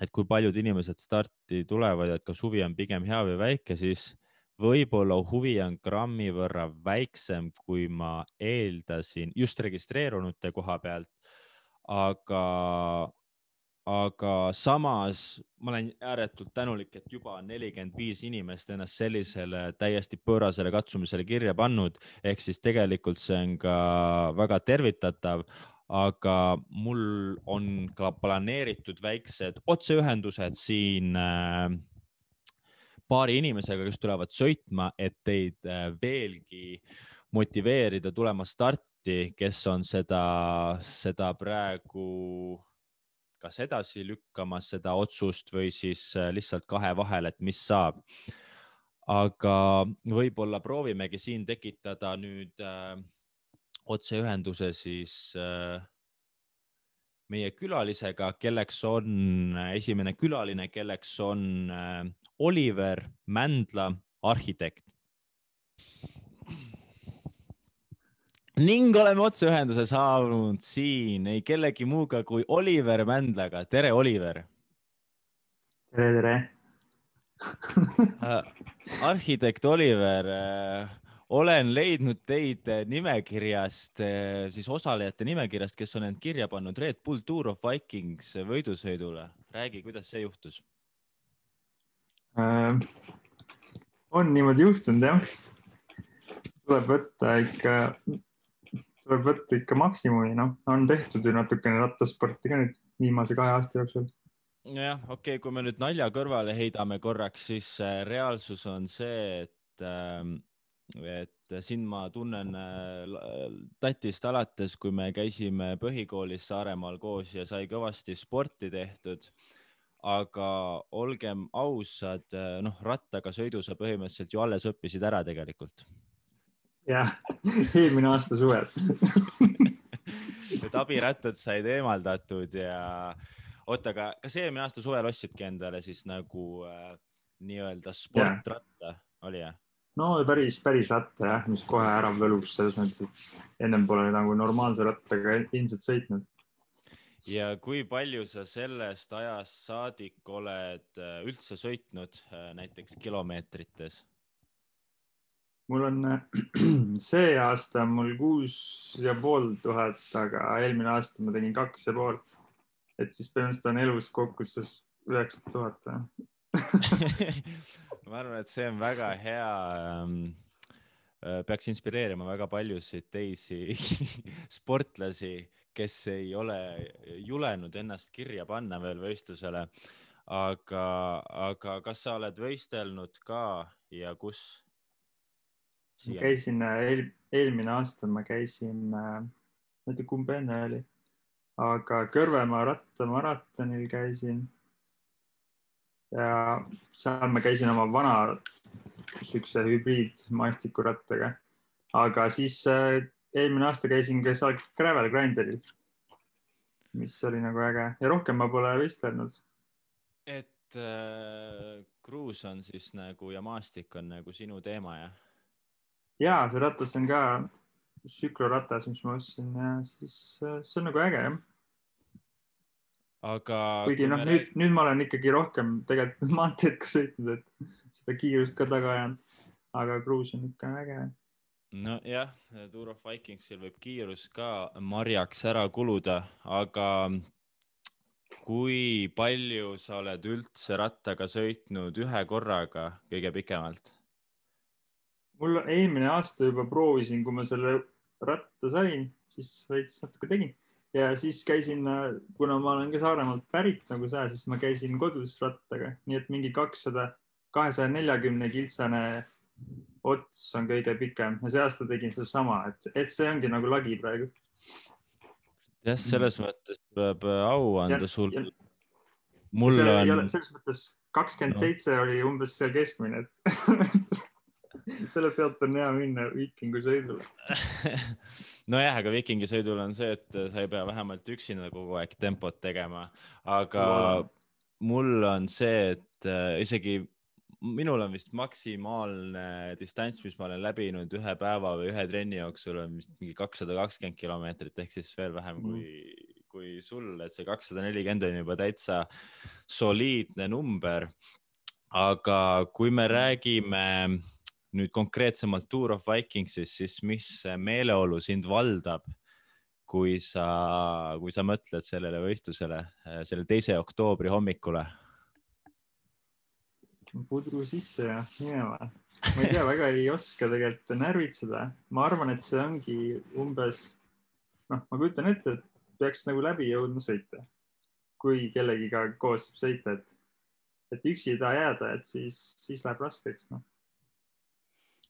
et kui paljud inimesed starti tulevad ja et kas huvi on pigem hea või väike, siis võib-olla huvi on grammi võrra väiksem, kui ma eeldasin just registreerunute koha pealt. aga, aga samas ma olen ääretult tänulik, et juba nelikümmend viis inimest ennast sellisele täiesti pöörasele katsumisele kirja pannud, ehk siis tegelikult see on ka väga tervitatav. Aga mul on ka planeeritud väiksed otseühendused siin äh, paari inimesega, kes tulevad sõitma, et teid äh, veelgi motiveerida tulema starti, kes on seda, seda praegu kas edasi lükkamas, seda otsust või siis äh, lihtsalt kahe vahel, et mis saab. aga võib-olla proovimegi siin tekitada nüüd äh, otseühenduse siis äh, meie külalisega, kelleks on äh, esimene külaline, kelleks on äh, Oliver Mändla, arhitekt. Ning oleme otseühenduse saanud siin ei kellegi muuga kui Oliver Mändlaga. tere, Oliver. tere, tere arhitekt Oliver olen leidnud teid eh, nimekirjast, eh, siis osalejate nimekirjast, kes on end kirja pannud Red Bull Tour of Vikings võidusõidule. räägi, kuidas see juhtus äh,? on niimoodi juhtunud jah. tuleb võtta ikka, tuleb võtta ikka maksimumi, noh, on tehtud ju natukene rattasporti ka nüüd viimase kahe aasta jooksul nojah, okei okay,, kui me nüüd nalja kõrvale heidame korraks, siis äh, reaalsus on see, et ähm, et sind ma tunnen äh, tatist alates, kui me käisime põhikoolis Saaremaal koos ja sai kõvasti sporti tehtud. aga olgem ausad, äh, noh, rattaga sõidu sa põhimõtteliselt ju alles õppisid ära tegelikult. Jah, eelmine aasta suvel et abirattad said eemaldatud ja oota, aga kas eelmine aasta suvel ostsidki endale siis nagu äh, nii-öelda sportratta, oli jah? no päris, päris ratta jah, mis kohe ära võlus selles mõttes, et ennem pole nagu normaalse rattaga ilmselt sõitnud. ja kui palju sa sellest ajast saadik oled äh, üldse sõitnud äh, näiteks kilomeetrites? Mul on see aasta mul kuus ja pool tuhat, aga eelmine aasta ma tegin kaks ja pool. et siis põhimõtteliselt on elus kokku siis üheksa tuhat ma arvan, et see on väga hea ähm, äh, peaks inspireerima väga paljusid teisi sportlasi, kes ei ole julenud ennast kirja panna veel võistlusele. aga, aga kas sa oled võistelnud ka ja kus? Ma käisin äh, eel, eelmine aasta ma käisin, äh, ma ei tea, kumb enne oli, aga Kõrvemaa rattamaratonil käisin ja seal ma käisin oma vana siukse hübriidmaastikurattaga. aga siis äh, eelmine aasta käisin ka seal Gravel Grinderil, mis oli nagu äge ja rohkem ma pole võistelnud. et äh, kruus on siis nagu ja maastik on nagu sinu teema, jah? Ja see ratas on ka tsükloratas, mis ma ostsin ja siis äh, see on nagu äge jah aga. kuigi noh, nüüd nüüd ma olen ikkagi rohkem tegelikult maanteed ka sõitnud, et seda kiirust ka taga ajanud, aga kruus on ikka äge. nojah, Tour of Vikingsil võib kiirus ka marjaks ära kuluda, aga kui palju sa oled üldse rattaga sõitnud ühe korraga kõige pikemalt? Mul eelmine aasta juba proovisin, kui ma selle ratta sain, siis veits natuke tegin. Ja siis käisin, kuna ma olen ka Saaremaalt pärit nagu sa, siis ma käisin kodus rattaga, nii et mingi kakssada, kahesaja neljakümne kiltsane ots on kõige pikem. Ja see aasta tegin sedasama, et, et see ongi nagu lagi praegu. jah, selles mõttes tuleb au anda Ja- sul. mul on, selles mõttes kakskümmend seitse oli umbes seal keskmine, et selle pealt on hea minna viikingu sõidule. nojah, aga viikingisõidul on see, et sa ei pea vähemalt üksinda kogu aeg tempot tegema, aga Wow. mul on see, et äh, isegi minul on vist maksimaalne distants, mis ma olen läbinud ühe päeva või ühe trenni jooksul on vist mingi kakssada kakskümmend kilomeetrit ehk siis veel vähem Mhm. kui, kui sul, et see kakssada nelikümmend on juba täitsa soliidne number. aga kui me räägime nüüd konkreetsemalt Tour of Vikingsist, siis mis meeleolu sind valdab, kui sa, kui sa mõtled sellele võistlusele, selle teise oktoobri hommikule? pudru sisse ja minema. ma ei tea, väga ei oska tegelikult närvitseda. ma arvan, et see ongi umbes, noh, ma kujutan ette, et peaks nagu läbi jõudma sõita. kui kellegiga koos sõita, et, et üksi ei taha jääda, et siis, siis läheb raskeks, noh.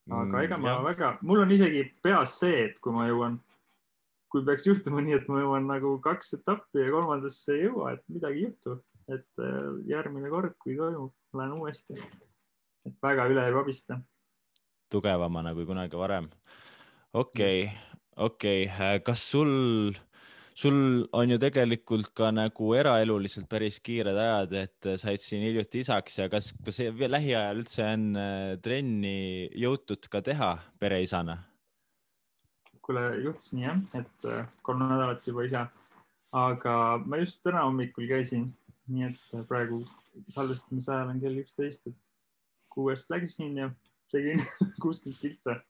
Aga ega ma väga, mul on isegi peas see, et kui ma jõuan, kui peaks juhtuma nii, et ma jõuan nagu kaks etappi ja kolmandasse ei jõua, et midagi ei juhtu, et äh, järgmine kord, kui toimub, lähen uuesti. et väga üle ei pabista. tugevamana kui kunagi varem. okei, okei, kas sul, sul on ju tegelikult ka nagu eraeluliselt päris kiired ajad, et said siin hiljuti isaks ja kas, kas see lähiajal üldse on äh, trenni jõutud ka teha pereisana? kuule, juhtus nii jah, et äh, kolm nädalat juba isa. aga ma just täna hommikul käisin, nii et äh, praegu salvestamise ajal on kell üksteist, et kuuest läksin ja tegin kuuskümmend kiltsa.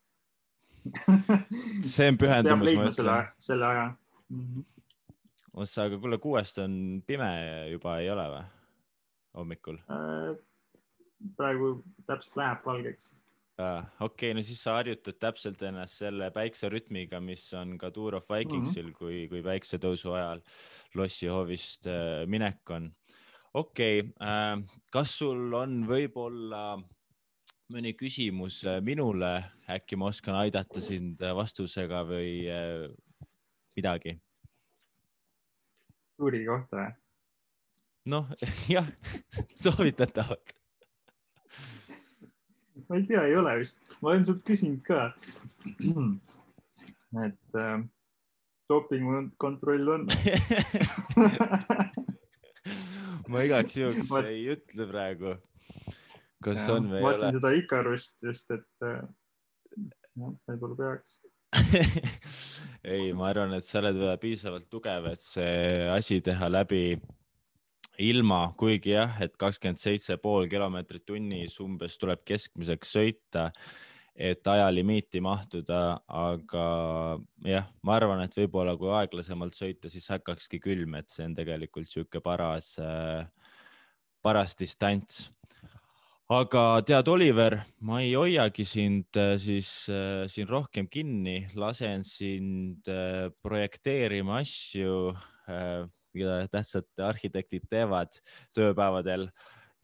see on peab pühendumus, ma leidma selle selle aja mm. -hmm. ossa, aga kuule, kuuest on pime juba ei ole või? hommikul Äh, praegu täpselt läheb valgeks. Okei okay,, no siis sa harjutad täpselt ennast selle päikserütmiga, mis on ka Tour of Vikingsil mm, -hmm. kui, kui päiksetõusu ajal lossihoovist äh, minek on. okei okay, äh,, kas sul on võib-olla mõni küsimus äh, minule, äkki ma oskan aidata sind äh, vastusega või äh, midagi? Tuuri kohta noh, jah, soovitatavalt. ma ei tea, ei ole vist, ma olen sult küsinud ka. et äh, dopingukontroll on. ma igaks juhuks Vaat- ei ütle praegu, kas on või ei vaatasin ole. seda Ikarust just, et äh, jah, võib-olla peaks. ei, ma arvan, et sa oled piisavalt tugev, et see asi teha läbi ilma, kuigi jah, et kakskümmend seitse pool kilomeetrit tunnis umbes tuleb keskmiseks sõita, et ajalimiiti mahtuda, aga jah, ma arvan, et võib-olla kui aeglasemalt sõita, siis hakkakski külm, et see on tegelikult niisugune paras, paras distants aga tead, Oliver, ma ei hoiagi sind äh, siis äh, siin rohkem kinni, lasen sind äh, projekteerima asju mida tähtsad arhitektid teevad tööpäevadel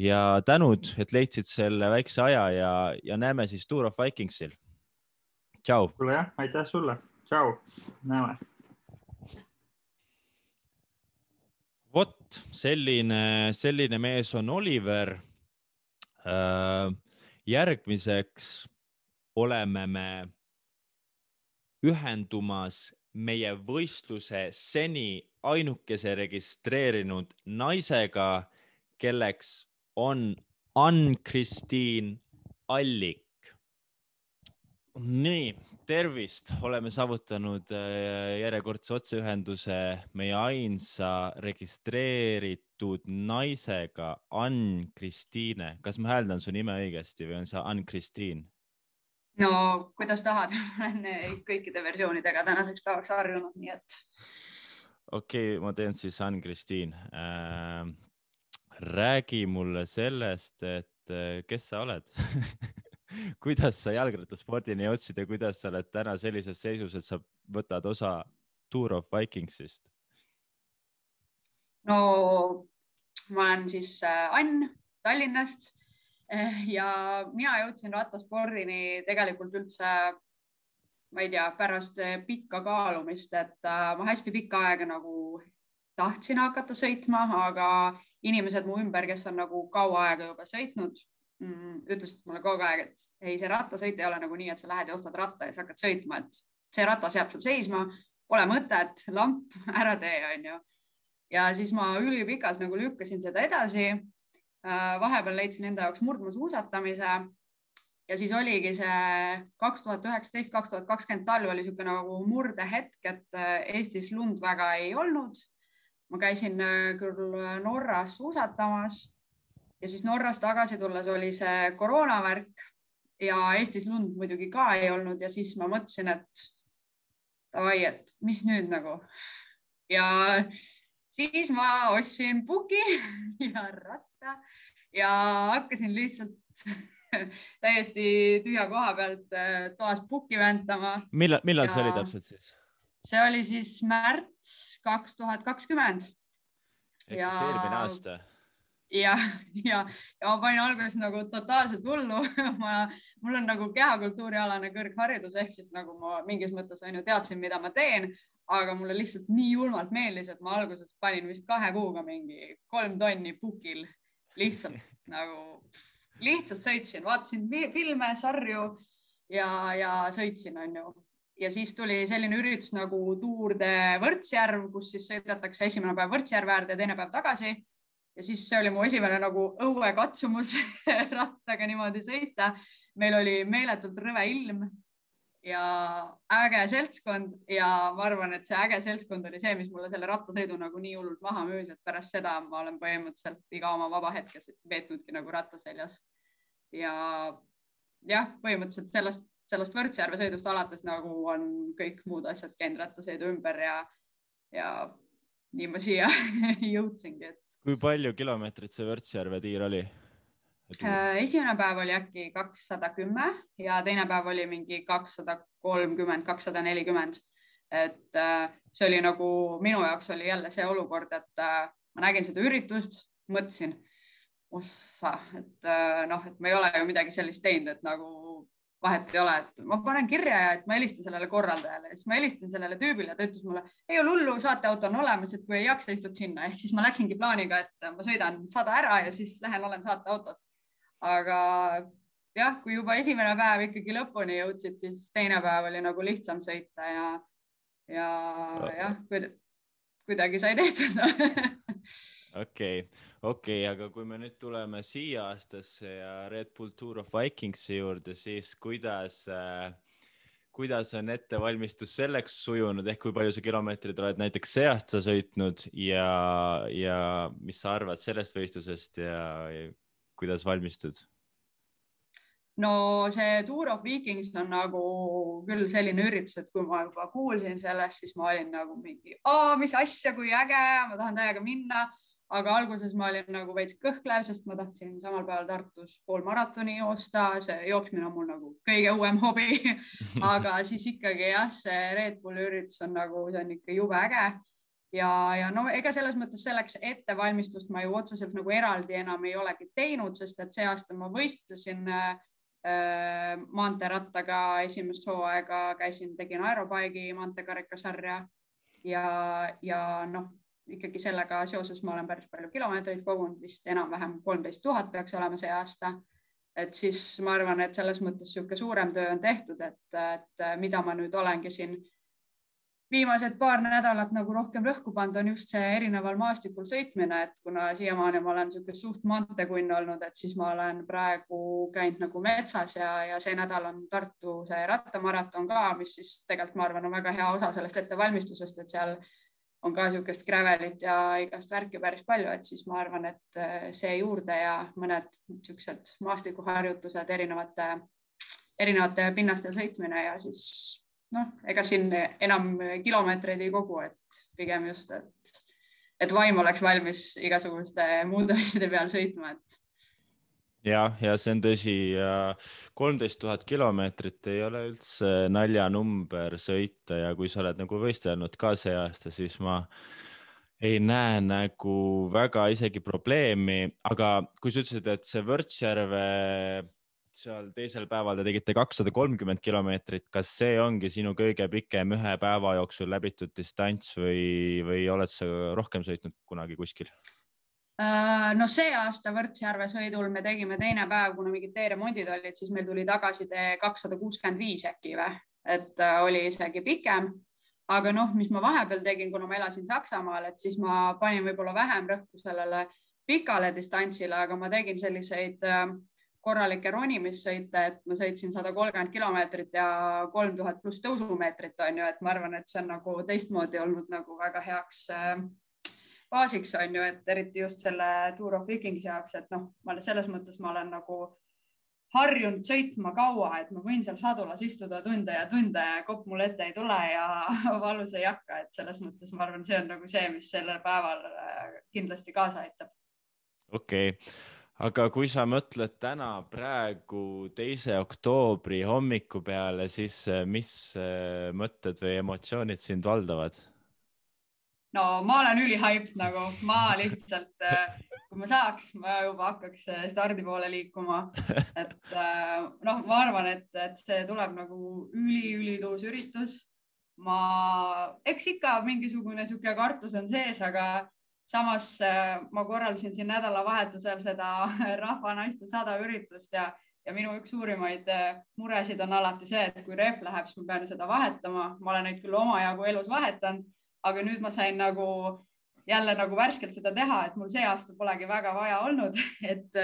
ja tänud, et leidsid selle väikse aja ja, ja näeme siis Tour of Vikingsil. tšau. kuule jah, aitäh sulle, tšau, näeme. vot selline, selline mees on Oliver järgmiseks oleme me ühendumas meie võistluse seni ainukese registreerinud naisega, kelleks on Ann-Kristiin Allik. nii, tervist, oleme saavutanud äh, järjekordse otseühenduse meie ainsa registreeritud naisega, Ann-Kristiine. kas ma hääldan su nime õigesti või on see Ann-Kristiin? no kuidas tahad, ma olen eh, kõikide versioonidega tänaseks päevaks harjunud, nii et okei okay,, ma teen siis Ann-Kristiin äh,. räägi mulle sellest, et äh, kes sa oled kuidas sa jalgrattaspordini jõudsid ja kuidas sa oled täna sellises seisus, et sa võtad osa Tour of Vikingsist? no ma olen siis äh, Ann Tallinnast eh, ja mina jõudsin rattaspordini tegelikult üldse, ma ei tea, pärast pikka kaalumist, et äh, ma hästi pikka aega nagu tahtsin hakata sõitma, aga inimesed mu ümber, kes on nagu kaua aega juba sõitnud, mm, ütlesid mulle kogu aeg, et ei, see rattasõit ei ole nagu nii, et sa lähed ja ostad ratta ja siis hakkad sõitma, et see ratas jääb sul seisma, pole mõtet, lamp ära tee, onju. ja siis ma ülipikalt nagu lükkasin seda edasi. Äh, vahepeal leidsin enda jaoks murdmaasuusatamise ja siis oligi see kaks tuhat üheksateist, kaks tuhat kakskümmend talv oli niisugune nagu murdehetk, et äh, Eestis lund väga ei olnud ma käisin äh, küll Norras suusatamas ja siis Norrast tagasi tulles oli see koroonavärk ja Eestis lund muidugi ka ei olnud ja siis ma mõtlesin, et davai, et mis nüüd nagu ja siis ma ostsin puki ja ratta ja hakkasin lihtsalt täiesti tühja koha pealt äh, toas pukki väntama. millal, millal ja... see oli täpselt siis? see oli siis märts kaks tuhat kakskümmend. ehk siis eelmine aasta. Ja, ja, ja ma panin alguses nagu totaalselt hullu. Ma, mul on nagu kehakultuurialane kõrgharidus ehk siis nagu ma mingis mõttes on ju teadsin, mida ma teen, aga mulle lihtsalt nii julmalt meeldis, et ma alguses panin vist kahe kuuga mingi kolm tonni pukil. Lihtsalt nagu lihtsalt sõitsin, vaatasin filme, sarju ja, ja sõitsin, onju ja siis tuli selline üritus nagu Tour de Võrtsjärv, kus siis sõidetakse esimene päev Võrtsjärve äärde ja teine päev tagasi. Ja siis see oli mu esimene nagu õuekatsumus rattaga niimoodi sõita. meil oli meeletult rõve ilm ja äge seltskond ja ma arvan, et see äge seltskond oli see, mis mulle selle rattasõidu nagu nii hullult maha müüs, et pärast seda ma olen põhimõtteliselt iga oma vaba hetke veetnudki nagu rattaseljas. ja jah, põhimõtteliselt sellest sellest Võrtsjärve sõidust alates nagu on kõik muud asjad käinud rattasõidu ümber ja, ja nii ma siia jõudsingi, et. Kui palju kilomeetrit see Võrtsjärve tiir oli? Äh, esimene päev oli äkki kakssada kümme ja teine päev oli mingi kakssada kolmkümmend, kakssada nelikümmend. et äh, see oli nagu minu jaoks oli jälle see olukord, et äh, ma nägin seda üritust, mõtlesin, ossa, et noh, et ma ei ole ju midagi sellist teinud, et nagu vahet ei ole, et ma panen kirja ja et ma helistan sellele korraldajale. Ja siis ma helistasin sellele tüübile, ta ütles mulle, ei ole hullu, saateauto on olemas, et kui ei jaksa, istud sinna, ehk siis ma läksingi plaaniga, et ma sõidan sada ära ja siis lähen olen saateautos. aga jah, kui juba esimene päev ikkagi lõpuni jõudsid, siis teine päev oli nagu lihtsam sõita ja, ja jah, kuidagi sai tehtud okei, okei, aga kui me nüüd tuleme siia aastasse ja Red Bull Tour of Vikingsi juurde, siis kuidas äh, kuidas on ettevalmistus selleks sujunud, ehk kui palju sa kilomeetreid oled näiteks see aasta sõitnud ja, ja mis sa arvad sellest võistlusest ja, ja kuidas valmistud? no see Tour of Vikings on nagu küll selline üritus, et kui ma juba kuulsin sellest, siis ma olin nagu mingi, mis asja, kui äge, ma tahan täiega minna aga alguses ma olin nagu veits kõhklev, sest ma tahtsin samal päeval Tartus pool maratoni joosta, see jooksmine on mul nagu kõige uuem hobi. Aga siis ikkagi jah, see Red Bulli üritus on nagu, see on ikka jube äge. Ja, ja no ega selles mõttes selleks ettevalmistust ma ju otseselt nagu eraldi enam ei olegi teinud, sest et see aasta ma võistlesin äh, maanteerattaga esimest hooaega, käisin, tegin aerobike'i maanteekarikasarja. Ja, ja noh ikkagi sellega seoses ma olen päris palju kilomeetreid kogunud, vist enam-vähem kolmteist tuhat peaks olema see aasta. et siis ma arvan, et selles mõttes niisugune suurem töö on tehtud, et, et mida ma nüüd olengi siin viimased paar nädalat nagu rohkem rõhku pannud, on just see erineval maastikul sõitmine, et kuna siiamaani ma olen niisugune suht maanteekunn olnud, et siis ma olen praegu käinud nagu metsas ja, ja see nädal on Tartu see rattamaraton ka, mis siis tegelikult ma arvan, on väga hea osa sellest ettevalmistusest, et seal on ka niisugust gravelit ja igast värki päris palju, et siis ma arvan, et äh, see juurde ja mõned niisugused maastikuharjutused erinevate, erinevate pinnastel sõitmine ja siis noh, ega siin enam kilomeetreid ei kogu, et pigem just, et, et vaim oleks valmis igasuguste muude asjade peal sõitma, et jah, ja see on tõsi, kolmteist tuhat kilomeetrit ei ole üldse naljanumber sõita ja kui sa oled nagu võistelnud ka see aasta, siis ma ei näe nagu väga isegi probleemi, aga kui sa ütlesid, et see Võrtsjärve seal teisel päeval te tegite kakssada kolmkümmend kilomeetrit, kas see ongi sinu kõige pikem ühe päeva jooksul läbitud distants või, või oled sa rohkem sõitnud kunagi kuskil? Äh, no see aasta Võrtsjärve sõidul me tegime teine päev, kuna mingid teeremondid olid, siis meil tuli tagasitee kakssada kuuskümmend viis äkki või, et äh, oli isegi pikem. aga noh, mis ma vahepeal tegin, kuna ma elasin Saksamaal, et siis ma panin võib-olla vähem rõhku sellele pikale distantsile, aga ma tegin selliseid äh, korralikke ronimissõite, et ma sõitsin sada kolmkümmend kilomeetrit ja kolm tuhat pluss tõusumeetrit on ju, et ma arvan, et see on nagu teistmoodi olnud nagu väga heaks äh, baasiks on ju, et eriti just selle Tour of Vikingsi jaoks, et noh, ma selles mõttes ma olen nagu harjunud sõitma kaua, et ma võin seal sadulas istuda tunde ja tunde ja kopp mul ette ei tule ja valus ei hakka, et selles mõttes ma arvan, see on nagu see, mis sellel päeval äh, kindlasti kaasa aitab. okei okay., aga kui sa mõtled täna praegu teise oktoobri hommiku peale, siis äh, mis äh, mõtted või emotsioonid sind valdavad? No ma olen ülihyped nagu, ma lihtsalt, äh, kui ma saaks, ma juba hakkaks äh, stardi poole liikuma. et äh, noh, ma arvan, et, et see tuleb nagu üli-ülituus üritus. ma, eks ikka mingisugune sihuke kartus on sees, aga samas ma korraldasin siin nädalavahetusel seda Rahva Naiste sada üritust ja, ja minu üks suurimaid muresid on alati see, et kui rehv läheb, siis ma pean seda vahetama. ma olen neid küll omajagu elus vahetanud aga nüüd ma sain nagu jälle nagu värskelt seda teha, et mul see aasta polegi väga vaja olnud, et,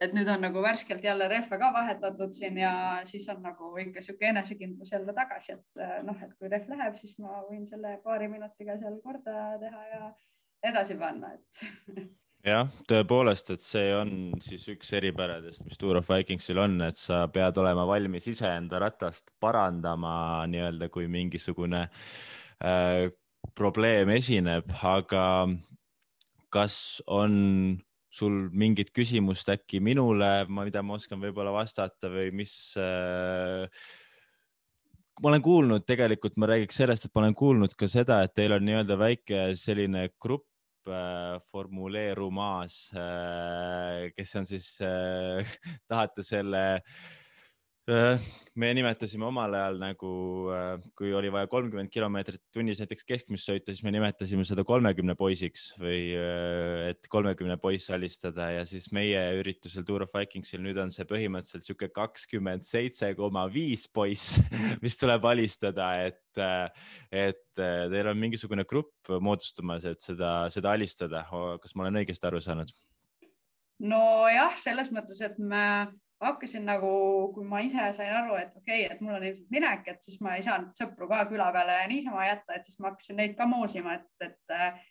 et nüüd on nagu värskelt jälle rehve ka vahetatud siin ja siis on nagu ikka sihuke enesekindlus jälle tagasi, et noh, et kui rehv läheb, siis ma võin selle paari minutiga seal korda teha ja edasi panna, et jah, tõepoolest, et see on siis üks eripäradest, mis Tour of Vikingsil on, et sa pead olema valmis iseenda ratast parandama nii-öelda, kui mingisugune äh, probleem esineb, aga kas on sul mingit küsimust äkki minule, mida ma oskan võib-olla vastata või mis äh, ma olen kuulnud, tegelikult ma räägiks sellest, et ma olen kuulnud ka seda, et teil on nii-öelda väike selline grupp äh, formuleerumas äh,, kes on siis äh,, tahate selle äh, me nimetasime omal ajal nagu, äh, kui oli vaja kolmkümmend kilomeetrit tunnis näiteks keskmist sõita, siis me nimetasime seda kolmekümne poisiks või äh, et kolmekümne poiss alistada ja siis meie üritusel Tour of Vikingsil nüüd on see põhimõtteliselt sihuke kakskümmend seitse koma viis poiss, mis tuleb alistada, et, et teil on mingisugune grupp moodustumas, et seda, seda alistada. kas ma olen õigesti aru saanud? nojah, selles mõttes, et me hakkasin nagu, kui ma ise sain aru, et okei okay,, et mul on ilmselt minek, et siis ma ei saanud sõpru ka küla peale niisama jätta, et siis ma hakkasin neid ka moosima, et, et äh,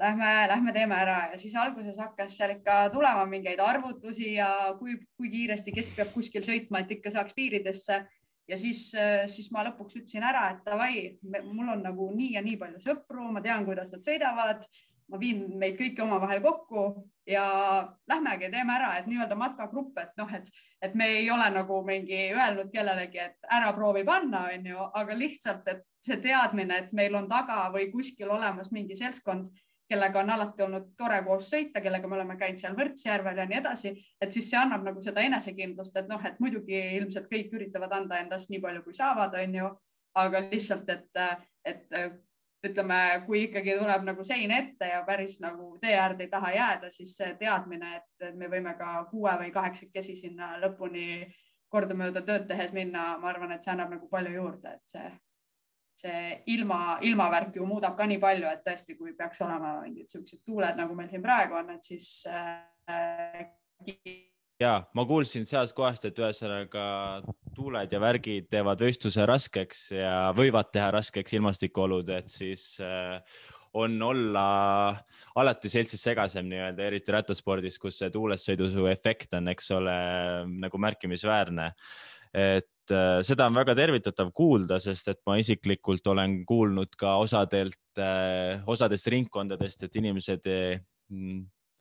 lähme, lähme teeme ära. Ja siis alguses hakkas seal ikka tulema mingeid arvutusi ja kui, kui kiiresti, kes peab kuskil sõitma, et ikka saaks piiridesse. ja siis, äh, siis ma lõpuks ütlesin ära, et davai, mul on nagu nii ja nii palju sõpru, ma tean, kuidas nad sõidavad. Ma viin meid kõiki omavahel kokku ja lähmegi, teeme ära, et nii-öelda matkagrupp, et noh, et, et me ei ole nagu mingi öelnud kellelegi, et ära proovi panna, onju, aga lihtsalt, et see teadmine, et meil on taga või kuskil olemas mingi seltskond, kellega on alati olnud tore koos sõita, kellega me oleme käinud seal Võrtsjärvel ja nii edasi, et siis see annab nagu seda enesekindlust, et noh, et muidugi ilmselt kõik üritavad anda endast nii palju, kui saavad, onju, aga lihtsalt, et, et ütleme, kui ikkagi tuleb nagu sein ette ja päris nagu tee äärde ei taha jääda, siis see teadmine, et me võime ka kuue või kaheksakesi sinna lõpuni kordamööda tööd tehes minna, ma arvan, et see annab nagu palju juurde, et see, see ilma, ilmavärk ju muudab ka nii palju, et tõesti, kui peaks olema mingid siuksed tuuled, nagu meil siin praegu on, et siis äh, ja ma kuulsin sealt kohast, et ühesõnaga tuuled ja värgid teevad võistluse raskeks ja võivad teha raskeks ilmastikuolud, et siis äh, on olla alati seltsis segasem nii-öelda, eriti rattaspordis, kus see tuulessõidu efekt on, eks ole, nagu märkimisväärne. et äh, seda on väga tervitatav kuulda, sest et ma isiklikult olen kuulnud ka osadelt, äh, osadest ringkondadest, et inimesed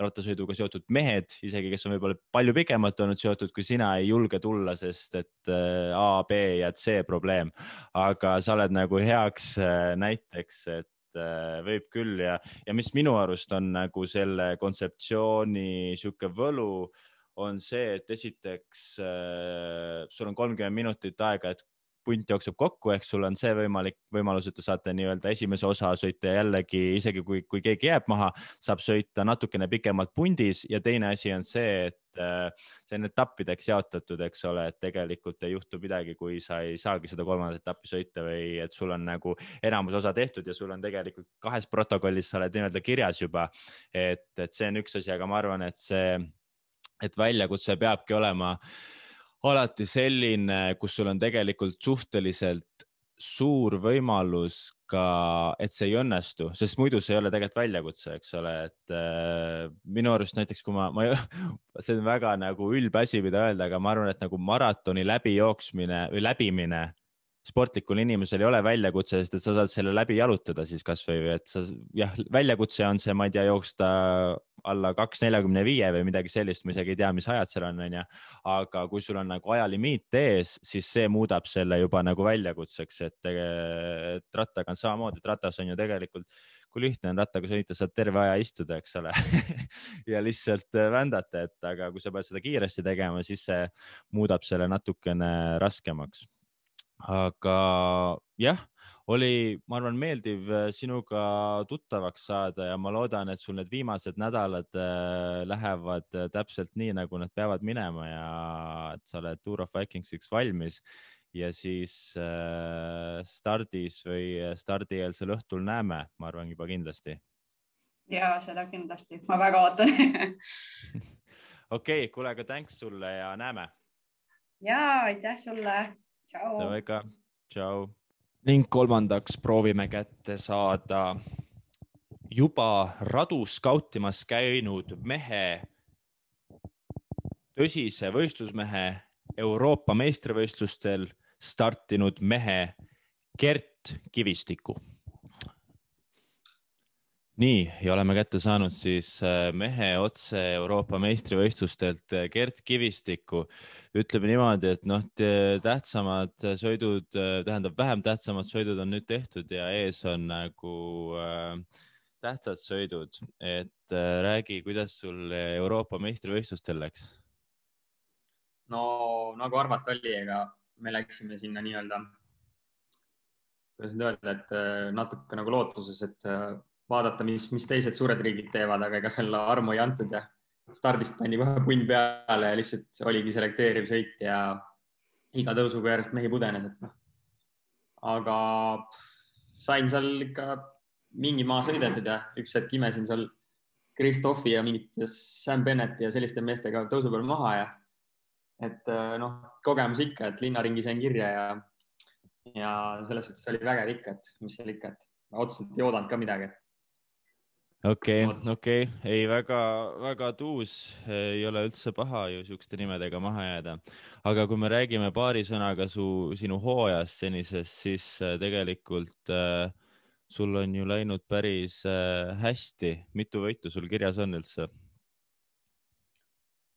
rattasõiduga seotud mehed, isegi kes on võib-olla palju pikemalt olnud seotud kui sina, ei julge tulla, sest et äh, A, B ja C probleem. aga sa oled nagu heaks äh, näiteks, et äh, võib küll ja, ja mis minu arust on nagu selle kontseptsiooni sihuke võlu, on see, et esiteks äh, sul on kolmkümmend minutit aega, et punt jookseb kokku, ehk sul on see võimalik, võimalus, et te saate nii-öelda esimese osa sõita jällegi isegi kui, kui keegi jääb maha, saab sõita natukene pikemalt pundis ja teine asi on see, et äh, see on etappideks jaotatud, eks ole, et tegelikult ei juhtu midagi, kui sa ei saagi seda kolmandat etappi sõita või et sul on nagu enamus osa tehtud ja sul on tegelikult kahes protokollis, sa oled nii-öelda kirjas juba. et, et see on üks asi, aga ma arvan, et see, et väljakutse peabki olema äh, alati selline, kus sul on tegelikult suhteliselt suur võimalus ka, et see ei õnnestu, sest muidu see ei ole tegelikult väljakutse, eks ole, et äh, minu arust näiteks kui ma, ma, see on väga nagu ülbe asi, mida öelda, aga ma arvan, et nagu maratoni läbijooksmine või läbimine sportlikul inimesel ei ole väljakutse, sest et sa saad selle läbi jalutada siis kasvõi, et sa jah, väljakutse on see, ma ei tea, jooksta alla kaks neljakümne viie või midagi sellist, ma isegi ei tea, mis ajad seal on, onju. aga kui sul on nagu ajalimiit ees, siis see muudab selle juba nagu väljakutseks, et, et rattaga on samamoodi, et ratas on ju tegelikult kui lihtne on rattaga sõita, saad terve aja istuda, eks ole ja lihtsalt vändata, et aga kui sa pead seda kiiresti tegema, siis see muudab selle natukene raskemaks aga jah, oli, ma arvan, meeldiv äh, sinuga tuttavaks saada ja ma loodan, et sul need viimased nädalad äh, lähevad äh, täpselt nii, nagu nad peavad minema ja et sa oled Tour of Vikingsiks valmis ja siis stardis või stardieelsel õhtul näeme, ma arvan juba kindlasti. ja seda kindlasti, ma väga ootan okei okay,, kuule, aga thanks sulle ja näeme. ja aitäh sulle Ka, tšau. ning kolmandaks proovime kätte saada juba radu skautimas käinud mehe, tõsise võistlusmehe, Euroopa meistrivõistlustel startinud mehe Gert Kivistiku nii ja oleme kätte saanud siis äh, mehe otse Euroopa meistrivõistlustelt äh, Gert Kivistiku. ütleme niimoodi, et noh, tähtsamad sõidud, äh, tähendab vähem tähtsamad sõidud on nüüd tehtud ja ees on nagu äh, tähtsad sõidud, et äh, räägi, kuidas sul Euroopa meistrivõistlustel läks? no nagu arvata oli, ega me läksime sinna nii-öelda, kuidas nüüd öelda, et natuke nagu lootuses, et vaadata, mis, mis teised suured riigid teevad, aga ega selle armu ei antud ja stardist pandi kohe punn peale ja lihtsalt oligi selekteeriv sõit ja iga tõusuga järjest mehi pudenes, et noh. aga sain seal ikka mingi maa sõidetud ja üks hetk imesin seal Kristoffi ja mingit Sam Benneti ja selliste meestega tõusu peal maha ja et noh, kogemus ikka, et linnaringi sain kirja ja ja selles suhtes oli vägev ikka, et mis seal ikka, et otseselt ei oodanud ka midagi, et okei okay,, okei okay., ei väga-väga tuus, ei ole üldse paha ju siukeste nimedega maha jääda. aga kui me räägime paari sõnaga su, sinu hooajast senisest, siis äh, tegelikult äh, sul on ju läinud päris äh, hästi. mitu võitu sul kirjas on üldse?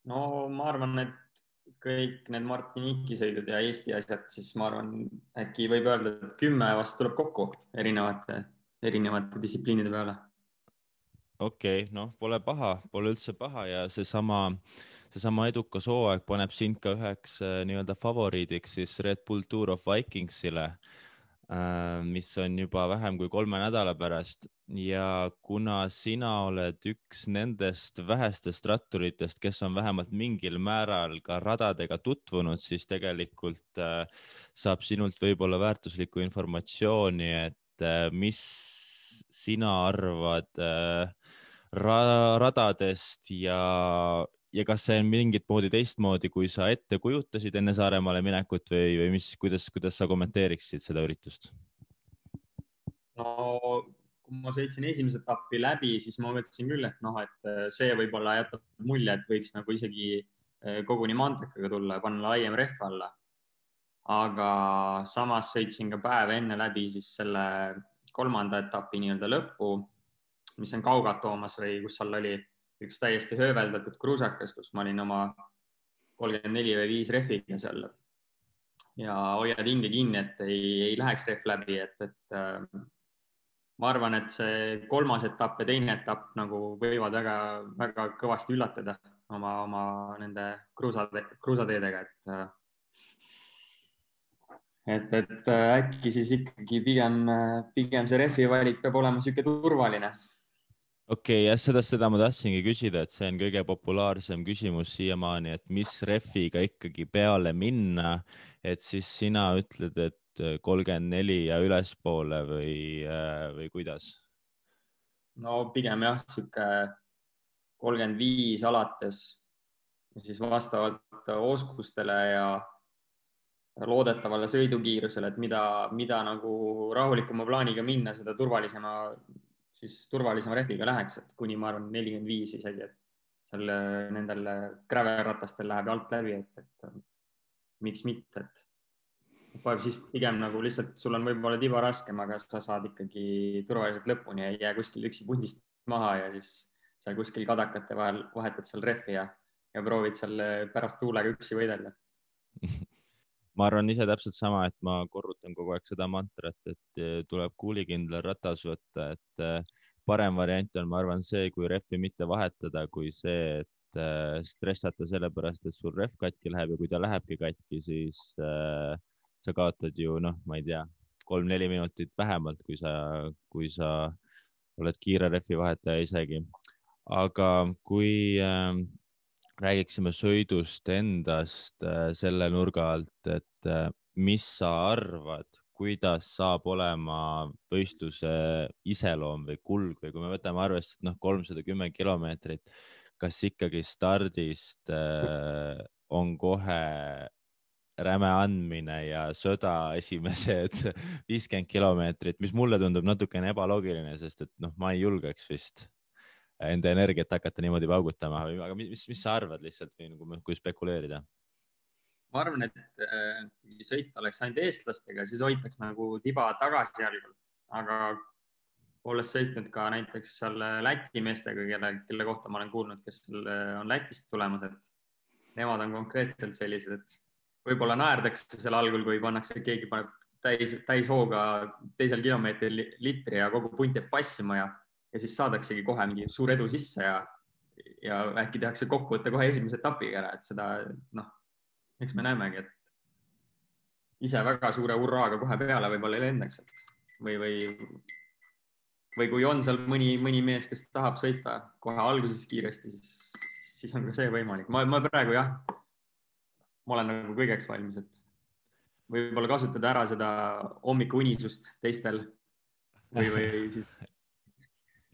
no ma arvan, et kõik need Martiniki sõidud ja Eesti asjad, siis ma arvan, äkki võib öelda, et kümme vast tuleb kokku erinevate, erinevate distsipliinide peale okei okay,, noh, pole paha, pole üldse paha ja seesama, seesama edukas hooaeg paneb sind ka üheks äh, nii-öelda favoriidiks siis Red Bull Tour of Vikingsile, äh, mis on juba vähem kui kolme nädala pärast. Ja kuna sina oled üks nendest vähestest ratturitest, kes on vähemalt mingil määral ka radadega tutvunud, siis tegelikult äh, saab sinult võib-olla väärtuslikku informatsiooni, et mis sina arvad äh, ra radadest ja, ja kas see on mingit moodi teistmoodi, kui sa ette kujutasid enne Saaremaale minekut või, või mis, kuidas, kuidas sa kommenteeriksid seda üritust? no kui ma sõitsin esimese etapi läbi, siis ma mõtlesin küll, et noh, et äh, see võib-olla jätab mulje, et võiks nagu isegi äh, koguni maantrikaga tulla ja panna laiem rehv alla. aga samas sõitsin ka päev enne läbi siis selle kolmanda etapi nii-öelda lõppu, mis on Kaugat toomas või kus seal oli üks täiesti hööveldatud kruusakas, kus ma olin oma kolmkümmend neli või viis rehviga seal. Ja hoiad hinge kinni, et ei, ei läheks rehv läbi, et, et äh, ma arvan, et see kolmas etapp ja teine etapp nagu võivad väga-väga kõvasti üllatada oma, oma nende kruusade, kruusateedega, et äh, et, et äh, äkki siis ikkagi pigem, pigem see rehvi valik peab olema niisugune turvaline. okei okay,, jah, seda, seda ma tahtsingi küsida, et see on kõige populaarsem küsimus siiamaani, et mis rehviga ikkagi peale minna, et siis sina ütled, et kolmkümmend neli ja ülespoole või, äh, või kuidas? no pigem jah, sihuke kolmkümmend viis alates, siis vastavalt oskustele ja loodetavale sõidukiirusele, et mida, mida nagu rahulikuma plaaniga minna, seda turvalisema, siis turvalisema rehviga läheks, et kuni ma arvan, nelikümmend viis isegi, et seal nendel gravelratastel läheb alt läbi, et, et miks mitte, et siis pigem nagu lihtsalt sul on võib-olla tiba raskem, aga sa saad ikkagi turvaliselt lõpuni ja ei jää kuskil üksi pundist maha ja siis seal kuskil kadakate vahel vahetad seal rehvi ja, ja proovid seal pärast tuulega üksi võidelda ma arvan ise täpselt sama, et ma korrutan kogu aeg seda mantrat, et eh, tuleb kuulikindla ratas võtta, et eh, parem variant on, ma arvan, see, kui rehvi mitte vahetada, kui see, et eh, stressata sellepärast, et sul rehv katki läheb ja kui ta lähebki katki, siis äh, sa kaotad ju noh, ma ei tea, kolm-neli minutit vähemalt, kui sa, kui sa oled kiire rehvi vahetaja isegi. aga kui räägiksime sõidust endast äh, selle nurga alt, et äh, mis sa arvad, kuidas saab olema võistluse iseloom või kulg või kui me võtame arvesse, et noh, kolmsada kümme kilomeetrit, kas ikkagi stardist äh, on kohe räme andmine ja sõda esimesed viiskümmend kilomeetrit, mis mulle tundub natukene ebaloogiline, sest et noh, ma ei julgeks vist enda energiat hakata niimoodi paugutama, aga mis, mis sa arvad lihtsalt või nagu, kui spekuleerida? ma arvan, et äh, kui sõit oleks ainult eestlastega, siis hoitaks nagu tiba tagasijalgul, aga olles sõitnud ka näiteks seal Läti meestega, kelle, kelle kohta ma olen kuulnud, kes on Lätist tulemas, et nemad on konkreetselt sellised, et võib-olla naerdakse seal algul, kui pannakse, keegi paneb täis, täishooga teisel kilomeetril litri ja kogu punt jääb passima ja ja siis saadaksegi kohe mingi suur edu sisse ja, ja äkki tehakse kokkuvõte kohe esimese etapiga ära, et seda noh, eks me näemegi, et ise väga suure hurraaga kohe peale võib-olla ei lendaks, et või, või, või kui on seal mõni, mõni mees, kes tahab sõita kohe alguses kiiresti, siis, siis on ka see võimalik. ma, ma praegu jah, ma olen nagu kõigeks valmis, et võib-olla kasutada ära seda hommikuunisust teistel või, või siis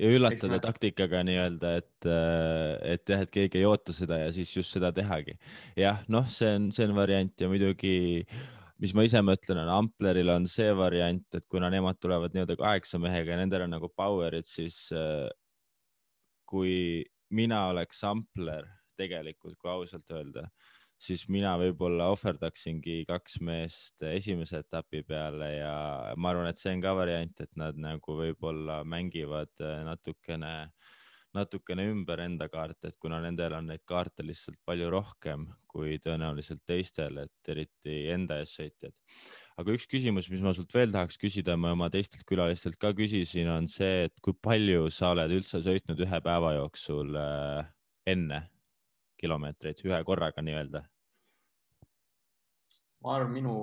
ja üllatada taktikaga nii-öelda, et, äh, et jah, et keegi ei oota seda ja siis just seda tehagi. jah, noh, see on, see on variant ja muidugi, mis ma ise mõtlen, on Ampleril on see variant, et kuna nemad tulevad nii-öelda kaheksa mehega ja nendel on nagu power'id, siis äh, kui mina oleks Ampler tegelikult, kui ausalt öelda siis mina võib-olla ohverdaksingi kaks meest esimese etapi peale ja ma arvan, et see on ka variant, et nad nagu võib-olla mängivad äh, natukene, natukene ümber enda kaarte, et kuna nendel on neid kaarte lihtsalt palju rohkem kui tõenäoliselt teistel, et eriti enda ees sõitjad. aga üks küsimus, mis ma sult veel tahaks küsida, ma oma teistelt külalistelt ka küsisin, on see, et kui palju sa oled üldse sõitnud ühe päeva jooksul äh, enne kilomeetreid ühe korraga nii-öelda? ma arvan, minu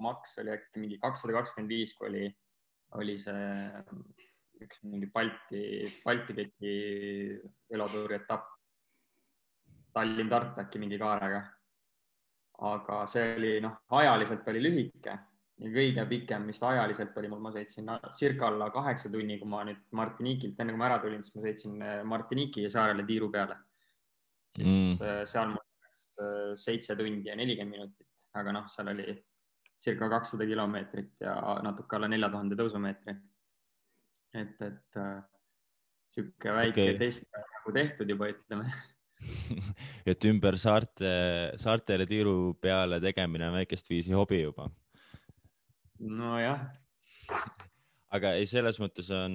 maks oli äkki mingi kakssada kakskümmend viis, kui oli, oli see üks mingi Balti, Balti teki velotuuri etapp. Tallinn-Tartu äkki mingi kaarega. aga see oli noh, ajaliselt oli lühike ja kõige pikem, mis ajaliselt oli mul, ma sõitsin circa alla kaheksa tunni, kui ma nüüd Martinikilt, enne kui ma ära tulin, siis ma sõitsin Martiniki saarele tiiru peale siis mm. Äh, seal mul läks äh, seitse tundi ja nelikümmend minutit, aga noh, seal oli circa kakssada kilomeetrit ja natuke alla nelja tuhande tõusumeetri. et, et äh, sihuke väike okay. test nagu tehtud juba, ütleme et ümber saarte, saartele tiiru peale tegemine on väikest viisi hobi juba. nojah. aga ei, selles mõttes on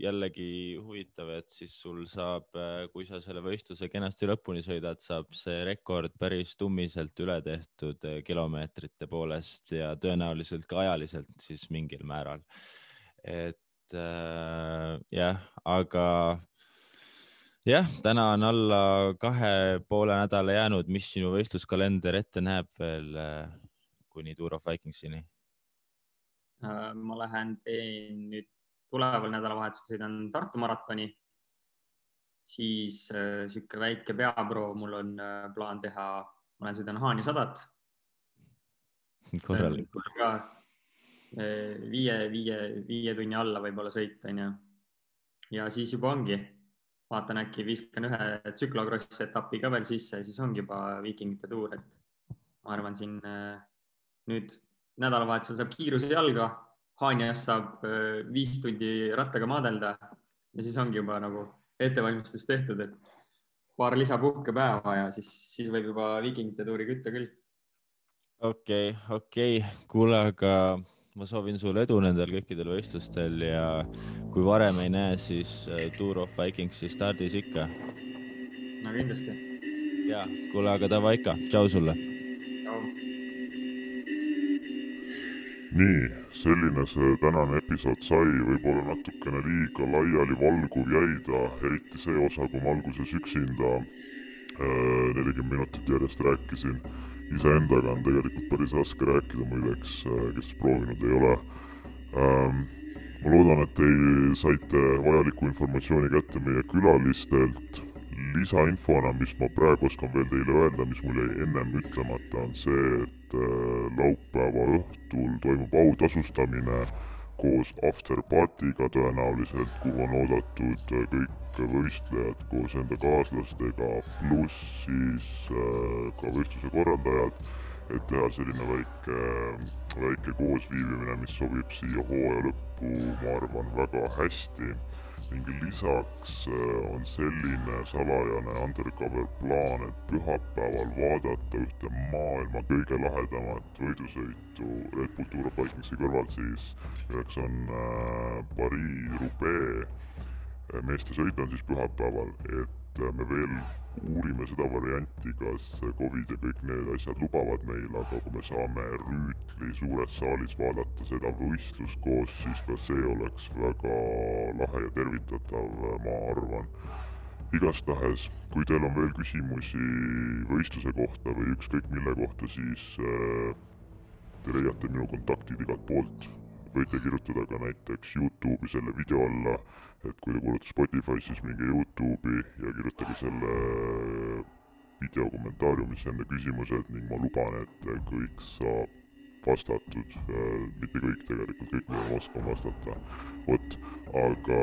jällegi huvitav, et siis sul saab, kui sa selle võistluse kenasti lõpuni sõidad, saab see rekord päris tummiselt üle tehtud kilomeetrite poolest ja tõenäoliselt ka ajaliselt siis mingil määral. et äh, jah, aga jah, täna on alla kahe poole nädala jäänud, mis sinu võistluskalender ette näeb veel äh, kuni Tour of Vikingsini? Äh, ma lähen teen nüüd tuleval nädalavahetusel sõidan Tartu maratoni. siis äh, sihuke väike peaproov mul on äh, plaan teha, ma lähen sõidan Haanja sadat. korralik. äh, viie, viie, viie tunni alla võib-olla sõit onju. ja siis juba ongi, vaatan äkki viskan ühe tsüklokrossi etapi ka veel sisse, siis ongi juba viikingite tuur, et ma arvan, siin äh, nüüd nädalavahetusel saab kiiruse jalga Haanjas saab äh, viis tundi rattaga maadelda ja siis ongi juba nagu ettevalmistus tehtud, et paar lisapuhkepäeva ja siis, siis võib juba viikingite tuuri kütta küll. okei okay,, okei okay., kuule, aga ma soovin sulle edu nendel kõikidel võistlustel ja kui varem ei näe, siis äh, Tour of Vikingsi stardis ikka. no kindlasti. ja, kuule, aga davai ikka, tšau sulle nii, selline see tänane episood sai, võib-olla natukene liiga laialivalguv jäi ta, eriti see osa, kui ma alguses üksinda äh, nelikümmend minutit järjest rääkisin. iseendaga on tegelikult päris raske rääkida, muideks, äh, kes proovinud ei ole. Ähm, ma loodan, et te saite vajalikku informatsiooni kätte meie külalistelt lisainfona, mis ma praegu oskan veel teile öelda, mis mul jäi ennem ütlemata, on see, et äh, laupäeva õhtul toimub autasustamine koos afterparty'ga tõenäoliselt, kuhu on oodatud äh, kõik võistlejad koos enda kaaslastega, pluss siis äh, ka võistluse korraldajad, et teha selline väike, väike koosviibimine, mis sobib siia hooaja lõppu, ma arvan, väga hästi ning lisaks äh, on selline salajane undercover plaan, et pühapäeval vaadata ühte maailma kõige lahedamat võidusõitu Red Bull Tour of Vikingsi kõrval siis, milleks on äh, Paris-Roubaix. Äh, meeste sõit on siis pühapäeval, et me veel uurime seda varianti, kas Covid ja kõik need asjad lubavad meil, aga kui me saame Rüütli suures saalis vaadata seda võistlust koos, siis ka see oleks väga lahe ja tervitatav, ma arvan. igastahes, kui teil on veel küsimusi võistluse kohta või ükskõik mille kohta, siis äh, te leiate minu kontaktid igalt poolt võite kirjutada ka näiteks Youtube'i selle video alla, et kui te kuulate Spotify's, siis minge Youtube'i ja kirjutage selle video kommentaariumisse enda küsimused ning ma luban, et kõik saab vastatud, mitte kõik tegelikult, kõik, mida ma oskan vastata. vot, aga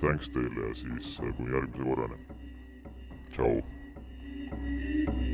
thanks teile ja siis kuni järgmise korrani. tšau